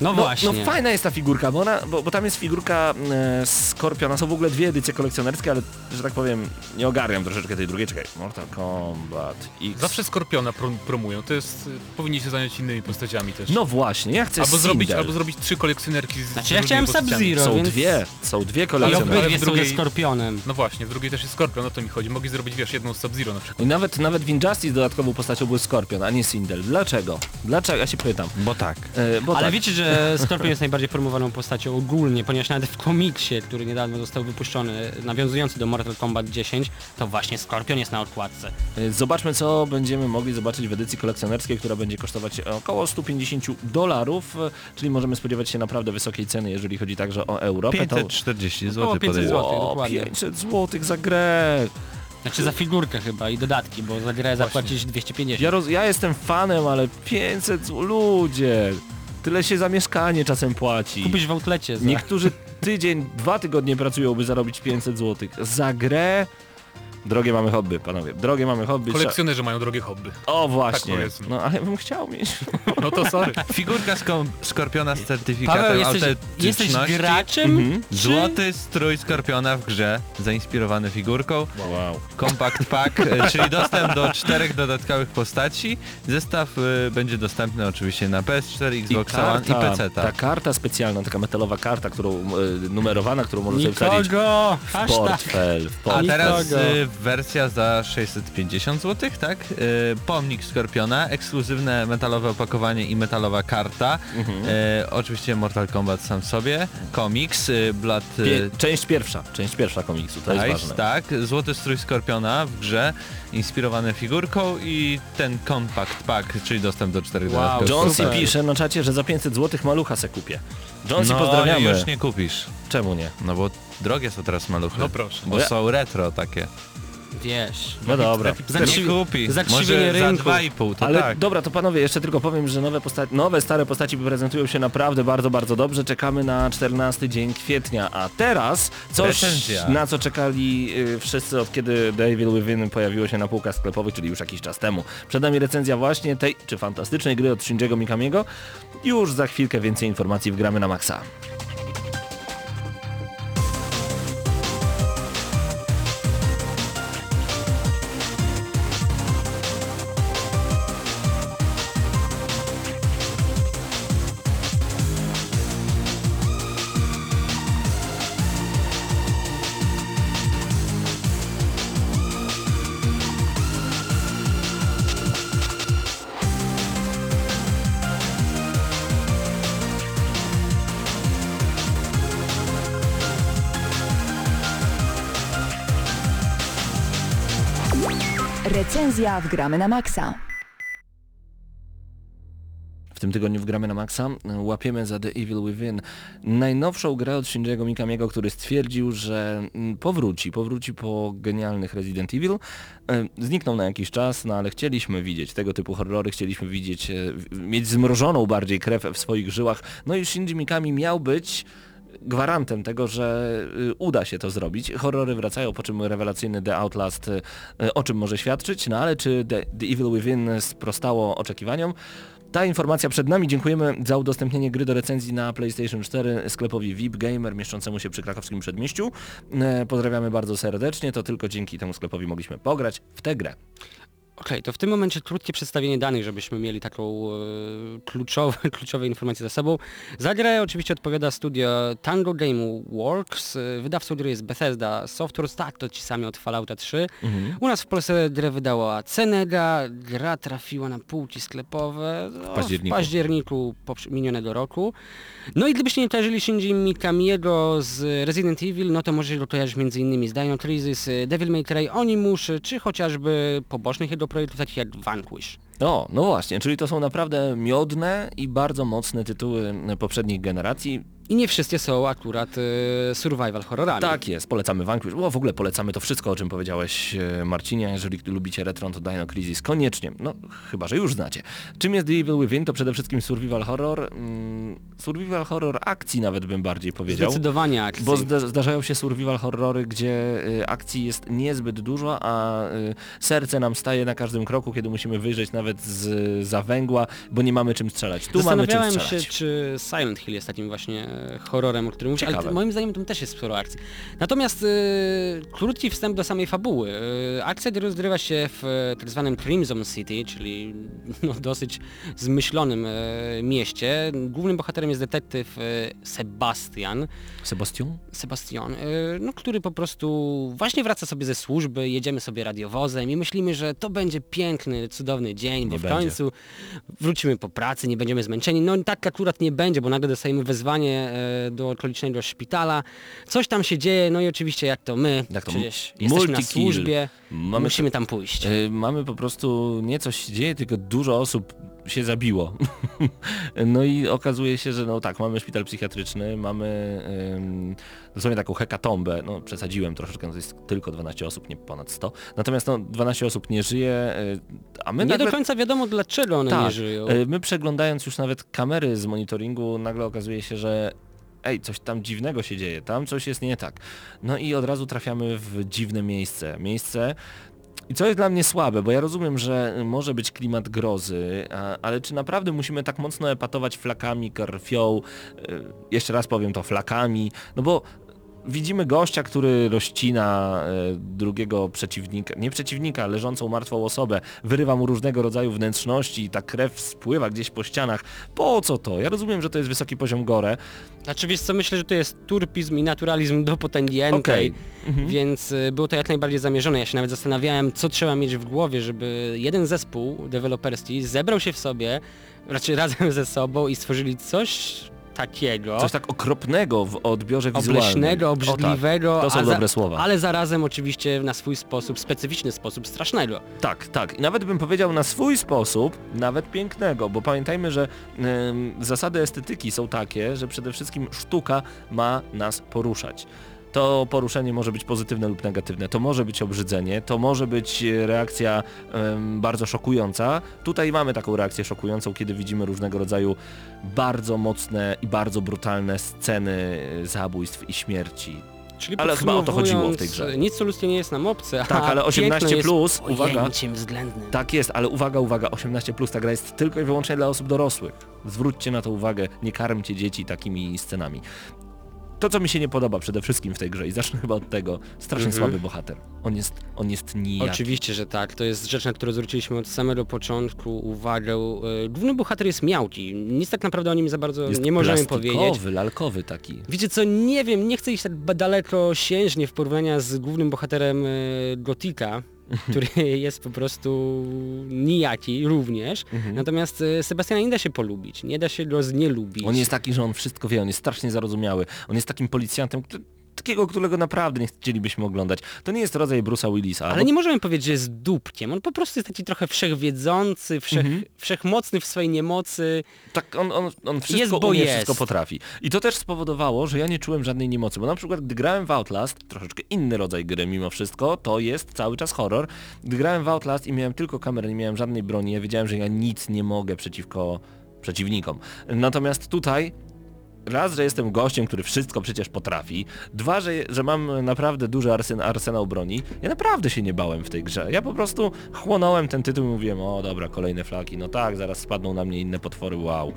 No, No, właśnie. no fajna jest ta figurka, bo, ona, bo, bo tam jest figurka e, Skorpiona, są w ogóle dwie edycje kolekcjonerskie, ale że tak powiem nie ogarniam troszeczkę tej drugiej, czekaj, Mortal Kombat X. Zawsze Skorpiona prom promują, to jest, y, powinni się zająć innymi postaciami też. No właśnie, ja chcę albo, zrobić, albo zrobić trzy kolekcjonerki z Znaczy ja z chciałem. Sub-Zero, Są więc... dwie, są dwie I kolekcjonerskie. Ale obydwie w są drugiej- ze Skorpionem. No właśnie, w drugiej też jest Skorpion, o to mi chodzi. Mogli zrobić, wiesz, jedną z Sub-Zero na przykład. I nawet, nawet w Injustice dodatkową postacią był Skorpion, a nie Sindel. Dlaczego? Dlaczego? Ja się pytam. Bo tak. E, bo Ale tak. wiecie, że Skorpion jest najbardziej promowaną postacią ogólnie, ponieważ nawet w komiksie, który niedawno został wypuszczony, nawiązujący do Mortal Kombat 10, to właśnie Skorpion jest na okładce. E, Zobaczmy, co będziemy mogli zobaczyć w edycji kolekcjonerskiej, która będzie kosztować około 150 dolarów, e, czyli możemy spodziewać się naprawdę wysokiej ceny, jeżeli chodzi także o Europę. To... 540 Około zł 500 podejrzewam. złotych, O, dokładnie. 500 zł za grę. Znaczy za figurkę chyba i dodatki, bo za grę zapłacić 250. Ja, roz, ja jestem fanem, ale 500 zł, ludzie. Tyle się za mieszkanie czasem płaci. Kupisz w outlecie za... Niektórzy tydzień, dwa tygodnie pracują, by zarobić 500 zł. Za grę... Drogie mamy hobby, panowie. Drogie mamy hobby. Kolekcjonerzy mają drogie hobby. O właśnie. Tak no ale bym chciał mieć. *laughs* No to sorry. Figurka sko- Skorpiona z certyfikatem Paweł, jesteś, autentyczności. jesteś graczem? Mhm. Złoty strój Skorpiona w grze, zainspirowany figurką. Wow. Compact Pack, *laughs* e, czyli dostęp do czterech dodatkowych postaci. Zestaw e, będzie dostępny oczywiście na PS4, Xbox One i PC. ta karta specjalna, taka metalowa karta, którą e, numerowana, którą można sobie wsadzić Nikogo! w portfel. W A portfel. teraz Nikogo. Wersja za 650 zł, tak? E, pomnik Skorpiona, ekskluzywne metalowe opakowanie i metalowa karta. Mhm. E, oczywiście Mortal Kombat sam w sobie. Komiks, e, Blood... Pie- część pierwsza, część pierwsza komiksu, to jest ważne. tak, złoty strój Skorpiona w grze, inspirowany figurką i ten Compact Pack, czyli dostęp do czterech Wow, dodatkowych Jonesy Super. pisze na czacie, że za 500 zł malucha se kupię. Jonesy no, pozdrawiamy. już nie kupisz, Czemu nie? no bo drogie są teraz maluchy. No proszę. Bo Ja- są retro takie. Wiesz. No dobra. Za krzywi- kupi, zakrzywienie może za rynku. 2,5 to Ale tak. dobra, to panowie, jeszcze tylko powiem, że nowe, posta- nowe stare postaci prezentują się naprawdę bardzo, bardzo dobrze. Czekamy na 14 dzień kwietnia, a teraz coś, Recenzja. na co czekali y, wszyscy od kiedy Devil Within pojawiło się na półkach sklepowych, czyli już jakiś czas temu. Przed nami recenzja właśnie tej, czy fantastycznej gry od Shinjiego Mikamiego. Już za chwilkę więcej informacji w Gramy na Maxa. Recenzja w Gramy na Maxa. W tym tygodniu w Gramy na Maxa łapiemy za The Evil Within najnowszą grę od Shinjiego Mikamiego, który stwierdził, że mm, powróci, powróci po genialnych Resident Evil. E, Zniknął na jakiś czas, no ale chcieliśmy widzieć tego typu horrory, chcieliśmy widzieć, e, mieć zmrożoną bardziej krew w swoich żyłach. No i Shinji Mikami miał być gwarantem tego, że y, uda się to zrobić. Horrory wracają, po czym rewelacyjny The Outlast y, o czym może świadczyć, no ale czy The, The Evil Within sprostało oczekiwaniom? Ta informacja przed nami. Dziękujemy za udostępnienie gry do recenzji na PlayStation 4 sklepowi VIP Gamer mieszczącemu się przy krakowskim przedmieściu. E, Pozdrawiamy bardzo serdecznie, to tylko dzięki temu sklepowi mogliśmy pograć w tę grę. Okej, to w tym momencie krótkie przedstawienie danych, żebyśmy mieli taką e, kluczowe, *laughs* kluczowe informacje za sobą. Za grę oczywiście odpowiada studio Tango Game Works, e, wydawcą gry jest Bethesda Softworks, tak, to ci sami od Fallouta 3. U nas w Polsce grę wydała Cenega, gra trafiła na półki sklepowe no, październiku. w październiku minionego roku. No i gdybyście nie kojarzyli Shinji Mikamiego z Resident Evil, no to możecie go kojarzyć m.in. z Dino Crisis, e, Devil May Cry, Onimush, czy chociażby pobocznych jego projektów takich jak Vanquish. O, no właśnie, czyli to są naprawdę miodne i bardzo mocne tytuły poprzednich generacji. I nie wszystkie są akurat e, survival horrorami. Tak jest, polecamy Vanquish. O, w ogóle polecamy to wszystko, o czym powiedziałeś e, Marcinie. Jeżeli lubicie retro, to Dino Crisis koniecznie. No, chyba, że już znacie. Czym jest The Evil Within? To przede wszystkim survival horror. Mm, survival horror akcji nawet bym bardziej powiedział. Zdecydowanie akcji. Bo zda zdarzają się survival horrory, gdzie y, akcji jest niezbyt dużo, a y, serce nam staje na każdym kroku, kiedy musimy wyjrzeć nawet z za węgła, bo nie mamy czym strzelać. Tu mamy czym Zastanawiałem się, strzelać. czy Silent Hill jest takim właśnie horrorem, o którym mówisz, ale moim zdaniem tam też jest sporo akcji. Natomiast e, krótki wstęp do samej fabuły. E, akcja gry rozgrywa się w e, tak zwanym Crimson City, czyli *laughs* no, dosyć zmyślonym e, mieście. Głównym bohaterem jest detektyw e, Sebastian, Sebastian? Sebastian, e, no, który po prostu właśnie wraca sobie ze służby, jedziemy sobie radiowozem i myślimy, że to będzie piękny, cudowny dzień, bo Nie w będzie. końcu wrócimy po pracy, nie będziemy zmęczeni. No tak akurat nie będzie, bo nagle dostajemy wezwanie e, do okolicznego szpitala. Coś tam się dzieje, no i oczywiście jak to my, Jak to przecież jesteśmy na służbie, Mamy musimy tam pójść. Y, mamy po prostu nie coś się dzieje, tylko dużo osób się zabiło. *laughs* no i okazuje się, że no tak, mamy szpital psychiatryczny, mamy ym, dosłownie taką hekatombę, no przesadziłem troszeczkę, no to jest tylko 12 osób, nie ponad 100. Natomiast no 12 osób nie żyje, y, a my nie nagle... do końca wiadomo dlaczego one nie Tak, żyją. y, my przeglądając już nawet kamery z monitoringu, nagle okazuje się, że ej, coś tam dziwnego się dzieje, tam coś jest nie tak. No i od razu trafiamy w dziwne miejsce. Miejsce, i co jest dla mnie słabe, bo ja rozumiem, że może być klimat grozy, a, ale czy naprawdę musimy tak mocno epatować flakami, krwią, y, jeszcze raz powiem to, flakami, no bo widzimy gościa, który rozcina y, drugiego przeciwnika, nie przeciwnika, leżącą martwą osobę, wyrywa mu różnego rodzaju wnętrzności i ta krew spływa gdzieś po ścianach. Po co to? Ja rozumiem, że to jest wysoki poziom gore. Znaczy wiesz co, myślę, że to jest turpizm i naturalizm do potęgiętej, Okej. Mhm. więc y, było to jak najbardziej zamierzone. Ja się nawet zastanawiałem, co trzeba mieć w głowie, żeby jeden zespół deweloperski zebrał się w sobie, raczej razem *laughs* ze sobą i stworzyli coś takiego, Coś tak okropnego w odbiorze wizualnym. obleśnego, O tak, obrzydliwego, to są a za- dobre słowa. ale zarazem oczywiście na swój sposób, specyficzny sposób, strasznego. Tak, tak. I nawet bym powiedział na swój sposób, nawet pięknego, bo pamiętajmy, że zasady estetyki są takie, że przede wszystkim sztuka ma nas poruszać. To poruszenie może być pozytywne lub negatywne, to może być obrzydzenie, to może być e, reakcja bardzo szokująca. Tutaj mamy taką reakcję szokującą, kiedy widzimy różnego rodzaju bardzo mocne i bardzo brutalne sceny e, zabójstw i śmierci. Czyli Ale chyba o to chodziło w tej grze. Nic co ludzkie nie jest nam obce, Tak, a ale 18 piękno jest plus, uwaga. względnym. Tak jest, ale uwaga, uwaga, 18 plus ta gra jest tylko i wyłącznie dla osób dorosłych. Zwróćcie na to uwagę, nie karmcie dzieci takimi scenami. To, co mi się nie podoba przede wszystkim w tej grze i zacznę chyba od tego, strasznie Mhm. słaby bohater. On jest, on jest nijaki. Oczywiście, że tak. To jest rzecz, na którą zwróciliśmy od samego początku uwagę. E, Główny bohater jest miałki. Nic tak naprawdę o nim za bardzo Jest nie możemy powiedzieć. lalkowy taki. Wiecie co, nie wiem, nie chcę iść tak daleko siężnie w porównania z głównym bohaterem e, Gotika, *laughs* który jest po prostu nijaki również. Natomiast e, Sebastiana nie da się polubić, nie da się go znielubić. On jest taki, że on wszystko wie, on jest strasznie zarozumiały. On jest takim policjantem, który takiego, którego naprawdę nie chcielibyśmy oglądać. To nie jest rodzaj Bruce'a Willisa. Ale bo- nie możemy powiedzieć, że jest dupkiem. On po prostu jest taki trochę wszechwiedzący, wszech, Mhm. wszechmocny w swojej niemocy. Tak, on, on, on wszystko Jest, bo umie, jest. wszystko potrafi. I to też spowodowało, że ja nie czułem żadnej niemocy, bo na przykład gdy grałem w Outlast, troszeczkę inny rodzaj gry mimo wszystko, to jest cały czas horror. Gdy grałem w Outlast i miałem tylko kamerę, nie miałem żadnej broni, ja wiedziałem, że ja nic nie mogę przeciwko przeciwnikom. Natomiast tutaj raz, że jestem gościem, który wszystko przecież potrafi, dwa, że, że mam naprawdę duży arsen, arsenał broni, ja naprawdę się nie bałem w tej grze. Ja po prostu chłonąłem ten tytuł i mówiłem, o dobra, kolejne flaki, no tak, zaraz spadną na mnie inne potwory, wow.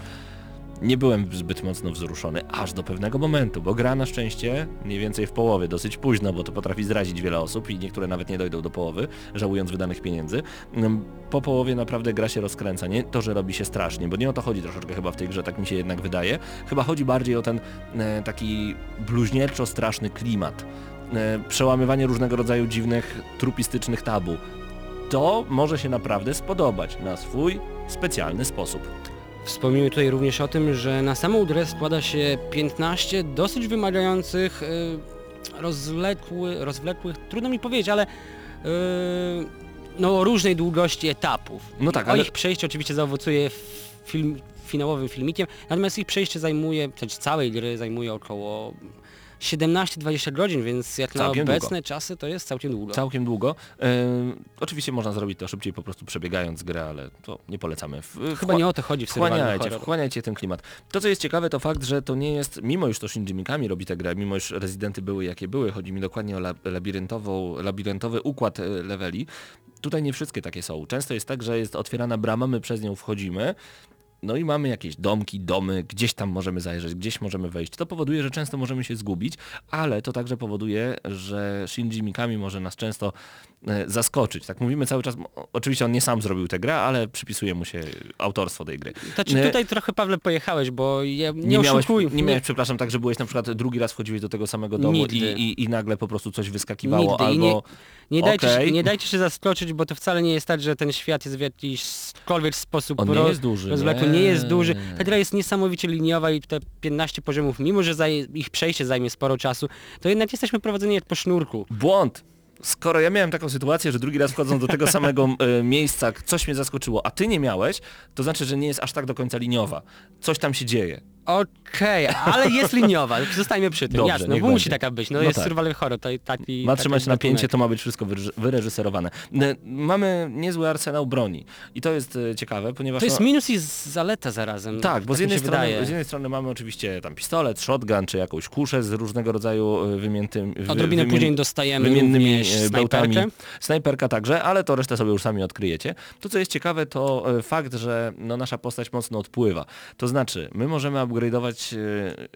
Nie byłem zbyt mocno wzruszony, aż do pewnego momentu, bo gra na szczęście mniej więcej w połowie, dosyć późno, bo to potrafi zrazić wiele osób i niektóre nawet nie dojdą do połowy, żałując wydanych pieniędzy. Mm, Po połowie naprawdę gra się rozkręca, nie to, że robi się strasznie, bo nie o to chodzi troszeczkę chyba w tej grze, tak mi się jednak wydaje. Chyba chodzi bardziej o ten e, taki bluźnierczo straszny klimat. E, przełamywanie różnego rodzaju dziwnych, trupistycznych tabu. To może się naprawdę spodobać na swój specjalny sposób. Wspomnijmy tutaj również o tym, że na samą grę składa się 15 dosyć wymagających, y, rozwlekły, rozwlekłych, trudno mi powiedzieć, ale y, no, różnej długości etapów. No tak, o ale- ich przejście oczywiście zaowocuje film, finałowym filmikiem, natomiast ich przejście zajmuje, znaczy całej gry zajmuje około 17-20 godzin, więc jak na Całkiem obecne długo. czasy to jest całkiem długo. Całkiem długo. E, oczywiście można zrobić to szybciej po prostu przebiegając grę, ale to nie polecamy. W, Chyba nie o to chodzi w Wchłaniajcie, wchłaniajcie ten klimat. To co jest ciekawe to fakt, że to nie jest, mimo już to Shinji Mikami robi tę grę, mimo już rezydenty były jakie były, chodzi mi dokładnie o lab- labiryntową, labiryntowy układ e, leveli, tutaj nie wszystkie takie są. Często jest tak, że jest otwierana brama, my przez nią wchodzimy, no i mamy jakieś domki, domy, gdzieś tam możemy zajrzeć, gdzieś możemy wejść. To powoduje, że często możemy się zgubić, ale to także powoduje, że Shinji Mikami może nas często zaskoczyć. Tak mówimy cały czas, oczywiście on nie sam zrobił tę grę, ale przypisuje mu się autorstwo tej gry. Znaczy E, tutaj trochę Pawle pojechałeś, bo ja, nie, nie miałeś, oszukuj. nie miałeś, przepraszam, tak, że byłeś na przykład drugi raz wchodziłeś do tego samego domu i, i, i nagle po prostu coś wyskakiwało, Nigdy. I albo... Nie dajcie, Okej. się, nie dajcie się zaskoczyć, bo to wcale nie jest tak, że ten świat jest w jakikolwiek sposób On nie jest duży, rozwlekły. nie. Nie jest duży. Ta gra jest niesamowicie liniowa i te 15 poziomów, mimo że ich przejście zajmie sporo czasu, to jednak jesteśmy prowadzeni jak po sznurku. Błąd. Skoro ja miałem taką sytuację, że drugi raz wchodząc do tego samego *laughs* e, miejsca, coś mnie zaskoczyło, a ty nie miałeś, to znaczy, że nie jest aż tak do końca liniowa. Coś tam się dzieje. Okej, ale jest liniowa, *laughs* zostańmy przy tym, Dobrze, jasne, niech bo musi będzie. taka być, no, No jest tak. survival horror, to, taki, Ma taki trzymać napięcie, gatunek. to ma być wszystko wyreż- wyreżyserowane. Mamy niezły arsenał broni. I to jest e, ciekawe, ponieważ... To jest no, minus i zaleta zarazem. Tak, bo z mi jednej, się strony, wydaje. z jednej strony mamy oczywiście tam pistolet, shotgun, czy jakąś kuszę z różnego rodzaju e, wymiętym... wy- Odrobinę wymien- później dostajemy wymiennymi również e, bełtami. snajperkę. Snajperka także, ale to resztę sobie już sami odkryjecie. To co jest ciekawe to e, fakt, że no, nasza postać mocno odpływa. To znaczy, my możemy upgrade'ować e,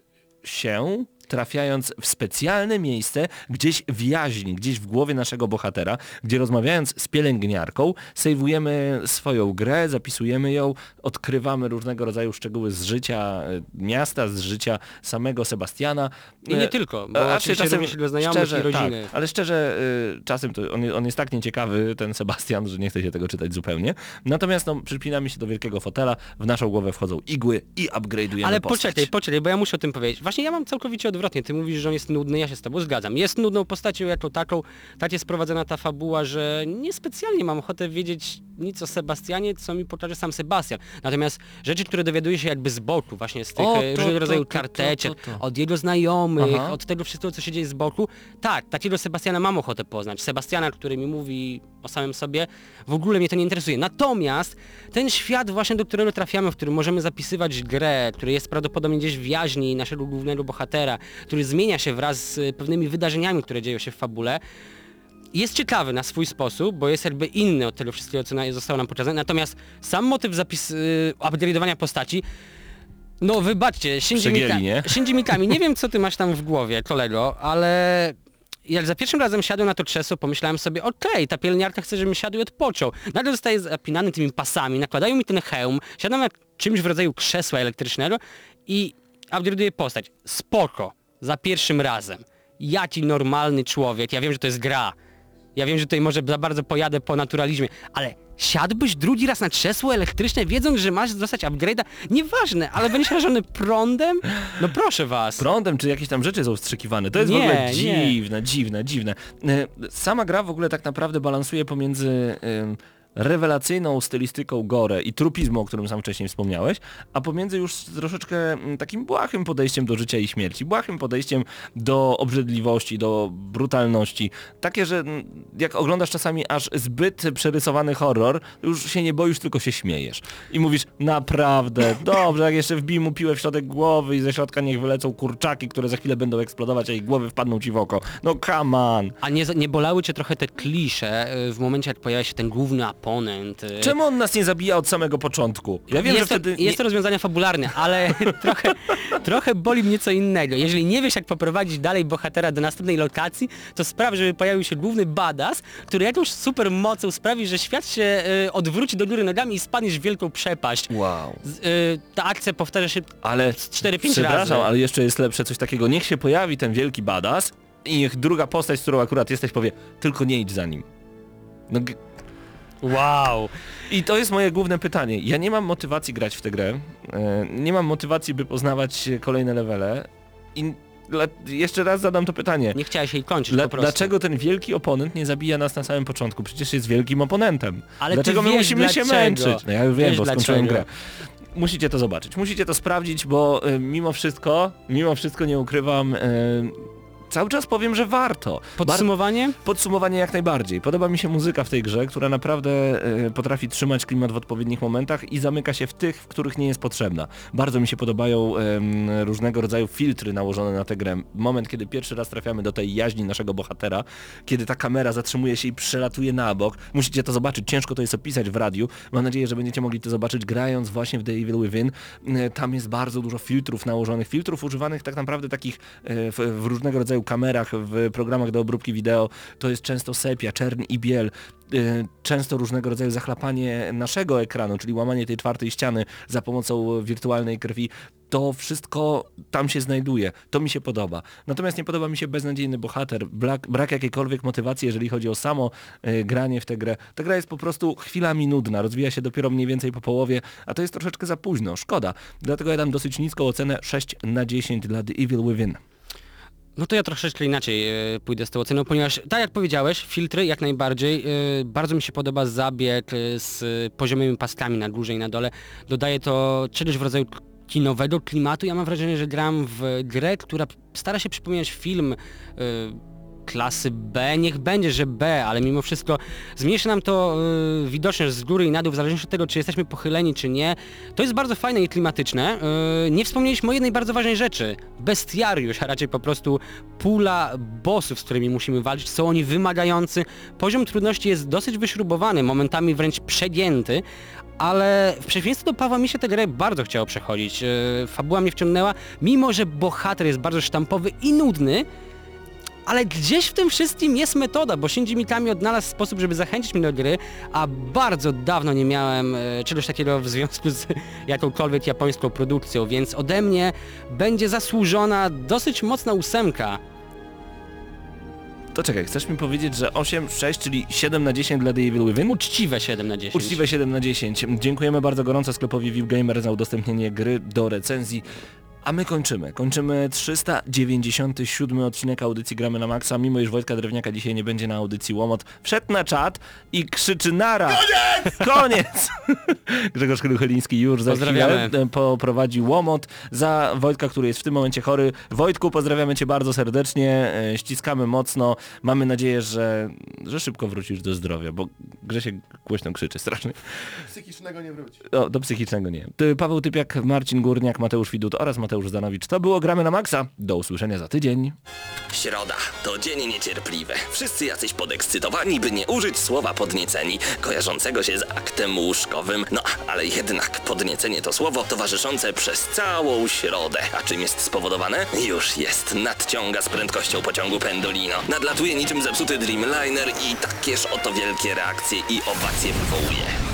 się trafiając w specjalne miejsce, gdzieś w jaźni, gdzieś w głowie naszego bohatera, gdzie rozmawiając z pielęgniarką, sejwujemy swoją grę, zapisujemy ją, odkrywamy różnego rodzaju szczegóły z życia e, miasta, z życia samego Sebastiana. I nie E, tylko, a bo czy oczywiście również znajomych szczerze, i rodziny. Tak, ale szczerze, y, czasem to on, on jest tak nieciekawy, ten Sebastian, że nie chce się tego czytać zupełnie. Natomiast no, przypinamy się do wielkiego fotela, w naszą głowę wchodzą igły i upgrade'ujemy Ale postać. poczekaj, poczekaj, bo ja muszę o tym powiedzieć. Właśnie ja mam całkowicie odwrotnie. Ty mówisz, że on jest nudny, ja się z tobą zgadzam. Jest nudną postacią jako taką, tak jest prowadzona ta fabuła, że niespecjalnie mam ochotę wiedzieć nic o Sebastianie, co mi pokaże sam Sebastian. Natomiast rzeczy, które dowiaduję się jakby z boku, właśnie z tych O, e, to, różnego rodzaju karteczek, od jego znajomych, Aha. od tego wszystkiego, co się dzieje z boku. Tak, takiego Sebastiana mam ochotę poznać. Sebastiana, który mi mówi o samym sobie, w ogóle mnie to nie interesuje. Natomiast ten świat właśnie, do którego trafiamy, w którym możemy zapisywać grę, który jest prawdopodobnie gdzieś w jaźni naszego głównego bohatera, który zmienia się wraz z e, pewnymi wydarzeniami, które dzieją się w fabule, jest ciekawy na swój sposób, bo jest jakby inny od tego wszystkiego, co zostało nam pokazane. Natomiast sam motyw zapis, y, upgrade'owania postaci no wybaczcie, Shinji, Mika- nie? Shinji Mikami, nie wiem co ty masz tam w głowie, kolego, ale jak za pierwszym razem siadłem na to krzesło, pomyślałem sobie, okej, ta pielęgniarka chce, żebym siadł i odpoczął. Nagle zostaje zapinany tymi pasami, nakładają mi ten hełm, siadam na czymś w rodzaju krzesła elektrycznego i upgrade'uję postać. Spoko, za pierwszym razem. Jaki normalny człowiek, ja wiem, że to jest gra, Ja wiem, że tutaj może za bardzo pojadę po naturalizmie, ale siadłbyś drugi raz na krzesło elektryczne, wiedząc, że masz dostać upgrade'a? Nieważne, ale będziesz rażony prądem? No proszę was. prądem, czy jakieś tam rzeczy są wstrzykiwane. To jest w Nie, ogóle nie. dziwne, dziwne, dziwne. E, Sama gra w ogóle tak naprawdę balansuje pomiędzy em, rewelacyjną stylistyką gore i trupizmu, o którym sam wcześniej wspomniałeś, a pomiędzy już troszeczkę mm, takim błahym podejściem do życia i śmierci, błahym podejściem do obrzydliwości, do brutalności. Takie, że mm, jak oglądasz czasami aż zbyt przerysowany horror, już się nie boisz, tylko się śmiejesz. I mówisz, naprawdę, *laughs* dobrze, jak jeszcze wbij mu piłę w środek głowy i ze środka niech wylecą kurczaki, które za chwilę będą eksplodować, a ich głowy wpadną ci w oko. No come on. A nie, nie bolały cię trochę te klisze y, w momencie, jak pojawia się ten główny oponent? y, Czemu on nas nie zabija od samego początku? Ja wiem, jest że to, wtedy... jest to rozwiązanie fabularne, ale *laughs* trochę, trochę boli mnie co innego. Jeżeli nie wiesz jak poprowadzić dalej bohatera do następnej lokacji, to spraw, żeby pojawił się główny badass, który jakąś super mocą sprawi, że świat się y, odwróci do góry nogami i spadniesz w wielką przepaść. Wow. Z, y, ta akcja powtarza się Ale 4-5 przepraszam, razy. ale jeszcze jest lepsze coś takiego. Niech się pojawi ten wielki badass i niech druga postać, z którą akurat jesteś powie, tylko nie idź za nim. No, Wow. I to jest moje główne pytanie. Ja nie mam motywacji grać w tę grę. E, nie mam motywacji, by poznawać kolejne levele. I jeszcze raz zadam to pytanie. Nie chciałeś jej kończyć Dla, dlaczego ten wielki oponent nie zabija nas na samym początku? Przecież jest wielkim oponentem. Ale dlaczego my musimy się dlaczego. męczyć? No ja już wiem, Wiesz bo skończyłem grę. Musicie to zobaczyć, musicie to sprawdzić, bo y, mimo wszystko, mimo wszystko nie ukrywam, y, cały czas powiem, że warto. Podsumowanie? Podsumowanie jak najbardziej. Podoba mi się muzyka w tej grze, która naprawdę e, potrafi trzymać klimat w odpowiednich momentach i zamyka się w tych, w których nie jest potrzebna. Bardzo mi się podobają em, różnego rodzaju filtry nałożone na tę grę. Moment, kiedy pierwszy raz trafiamy do tej jaźni naszego bohatera, kiedy ta kamera zatrzymuje się i przelatuje na bok. Musicie to zobaczyć, ciężko to jest opisać w radiu. Mam nadzieję, że będziecie mogli to zobaczyć grając właśnie w The Evil Within. E, Tam jest bardzo dużo filtrów nałożonych, filtrów używanych tak naprawdę takich e, w, w różnego rodzaju kamerach, w programach do obróbki wideo. To jest często sepia, czern i biel. e, Często różnego rodzaju zachlapanie naszego ekranu, czyli łamanie tej czwartej ściany za pomocą wirtualnej krwi. To wszystko tam się znajduje. To mi się podoba. Natomiast nie podoba mi się beznadziejny bohater, brak, brak jakiejkolwiek motywacji, jeżeli chodzi o samo e, granie w tę grę. Ta gra jest po prostu chwilami nudna, rozwija się dopiero mniej więcej po połowie, a to jest troszeczkę za późno. Szkoda. Dlatego ja dam dosyć niską ocenę 6 na 10 dla The Evil Within. No to ja troszeczkę inaczej e, pójdę z tą oceną, ponieważ tak jak powiedziałeś, filtry jak najbardziej. e, bardzo mi się podoba zabieg e, z poziomymi paskami na górze i na dole. Dodaje to czegoś w rodzaju kinowego klimatu. Ja mam wrażenie, że gram w grę, która stara się przypominać film klasy B, niech będzie, że B, ale mimo wszystko zmniejszy nam to y, widoczność z góry i na dół, w zależności od tego, czy jesteśmy pochyleni, czy nie. To jest bardzo fajne i klimatyczne. Y, nie wspomnieliśmy o jednej bardzo ważnej rzeczy. Bestiariusz, a raczej po prostu pula bossów, z którymi musimy walczyć. Są oni wymagający. Poziom trudności jest dosyć wyśrubowany, momentami wręcz przegięty, ale w przeciwieństwie do Pawła mi się tę grę bardzo chciało przechodzić. Yy, fabuła mnie wciągnęła, mimo że bohater jest bardzo sztampowy i nudny, ale gdzieś w tym wszystkim jest metoda, bo Shinji Mikami odnalazł sposób, żeby zachęcić mnie do gry, a bardzo dawno nie miałem e, czegoś takiego w związku z *laughs* jakąkolwiek japońską produkcją, więc ode mnie będzie zasłużona dosyć mocna ósemka. To czekaj, chcesz mi powiedzieć, że 8, 6, czyli 7 na 10 dla The Evil Within? Uczciwe 7 na 10. Uczciwe 7 na 10. Dziękujemy bardzo gorąco sklepowi View Gamer za udostępnienie gry do recenzji. A my kończymy. Kończymy 397 odcinek audycji Gramy na Maxa, mimo iż Wojtka Drewniaka dzisiaj nie będzie na audycji Łomot. Wszedł na czat i krzyczy nara! Koniec! Koniec! *laughs* Grzegorz Krycheliński już za chwilę poprowadzi Łomot za Wojtka, który jest w tym momencie chory. Wojtku, pozdrawiamy Cię bardzo serdecznie, e, ściskamy mocno. Mamy nadzieję, że, że szybko wrócisz do zdrowia, bo Grzesiek głośno krzyczy strasznie. Psychicznego nie wróci. O, do psychicznego nie. Ty, Paweł Typiak, Marcin Górniak, Mateusz Widut oraz Mateusz Zdanowicz. To było Gramy na Maxa. Do usłyszenia za tydzień. Środa to dzień niecierpliwy. Wszyscy jacyś podekscytowani, by nie użyć słowa podnieceni, kojarzącego się z aktem łóżkowym. No, ale jednak podniecenie to słowo towarzyszące przez całą środę. A czym jest spowodowane? Już jest. Nadciąga z prędkością pociągu Pendolino. Nadlatuje niczym zepsuty Dreamliner i takież oto wielkie reakcje i owacje wywołuje.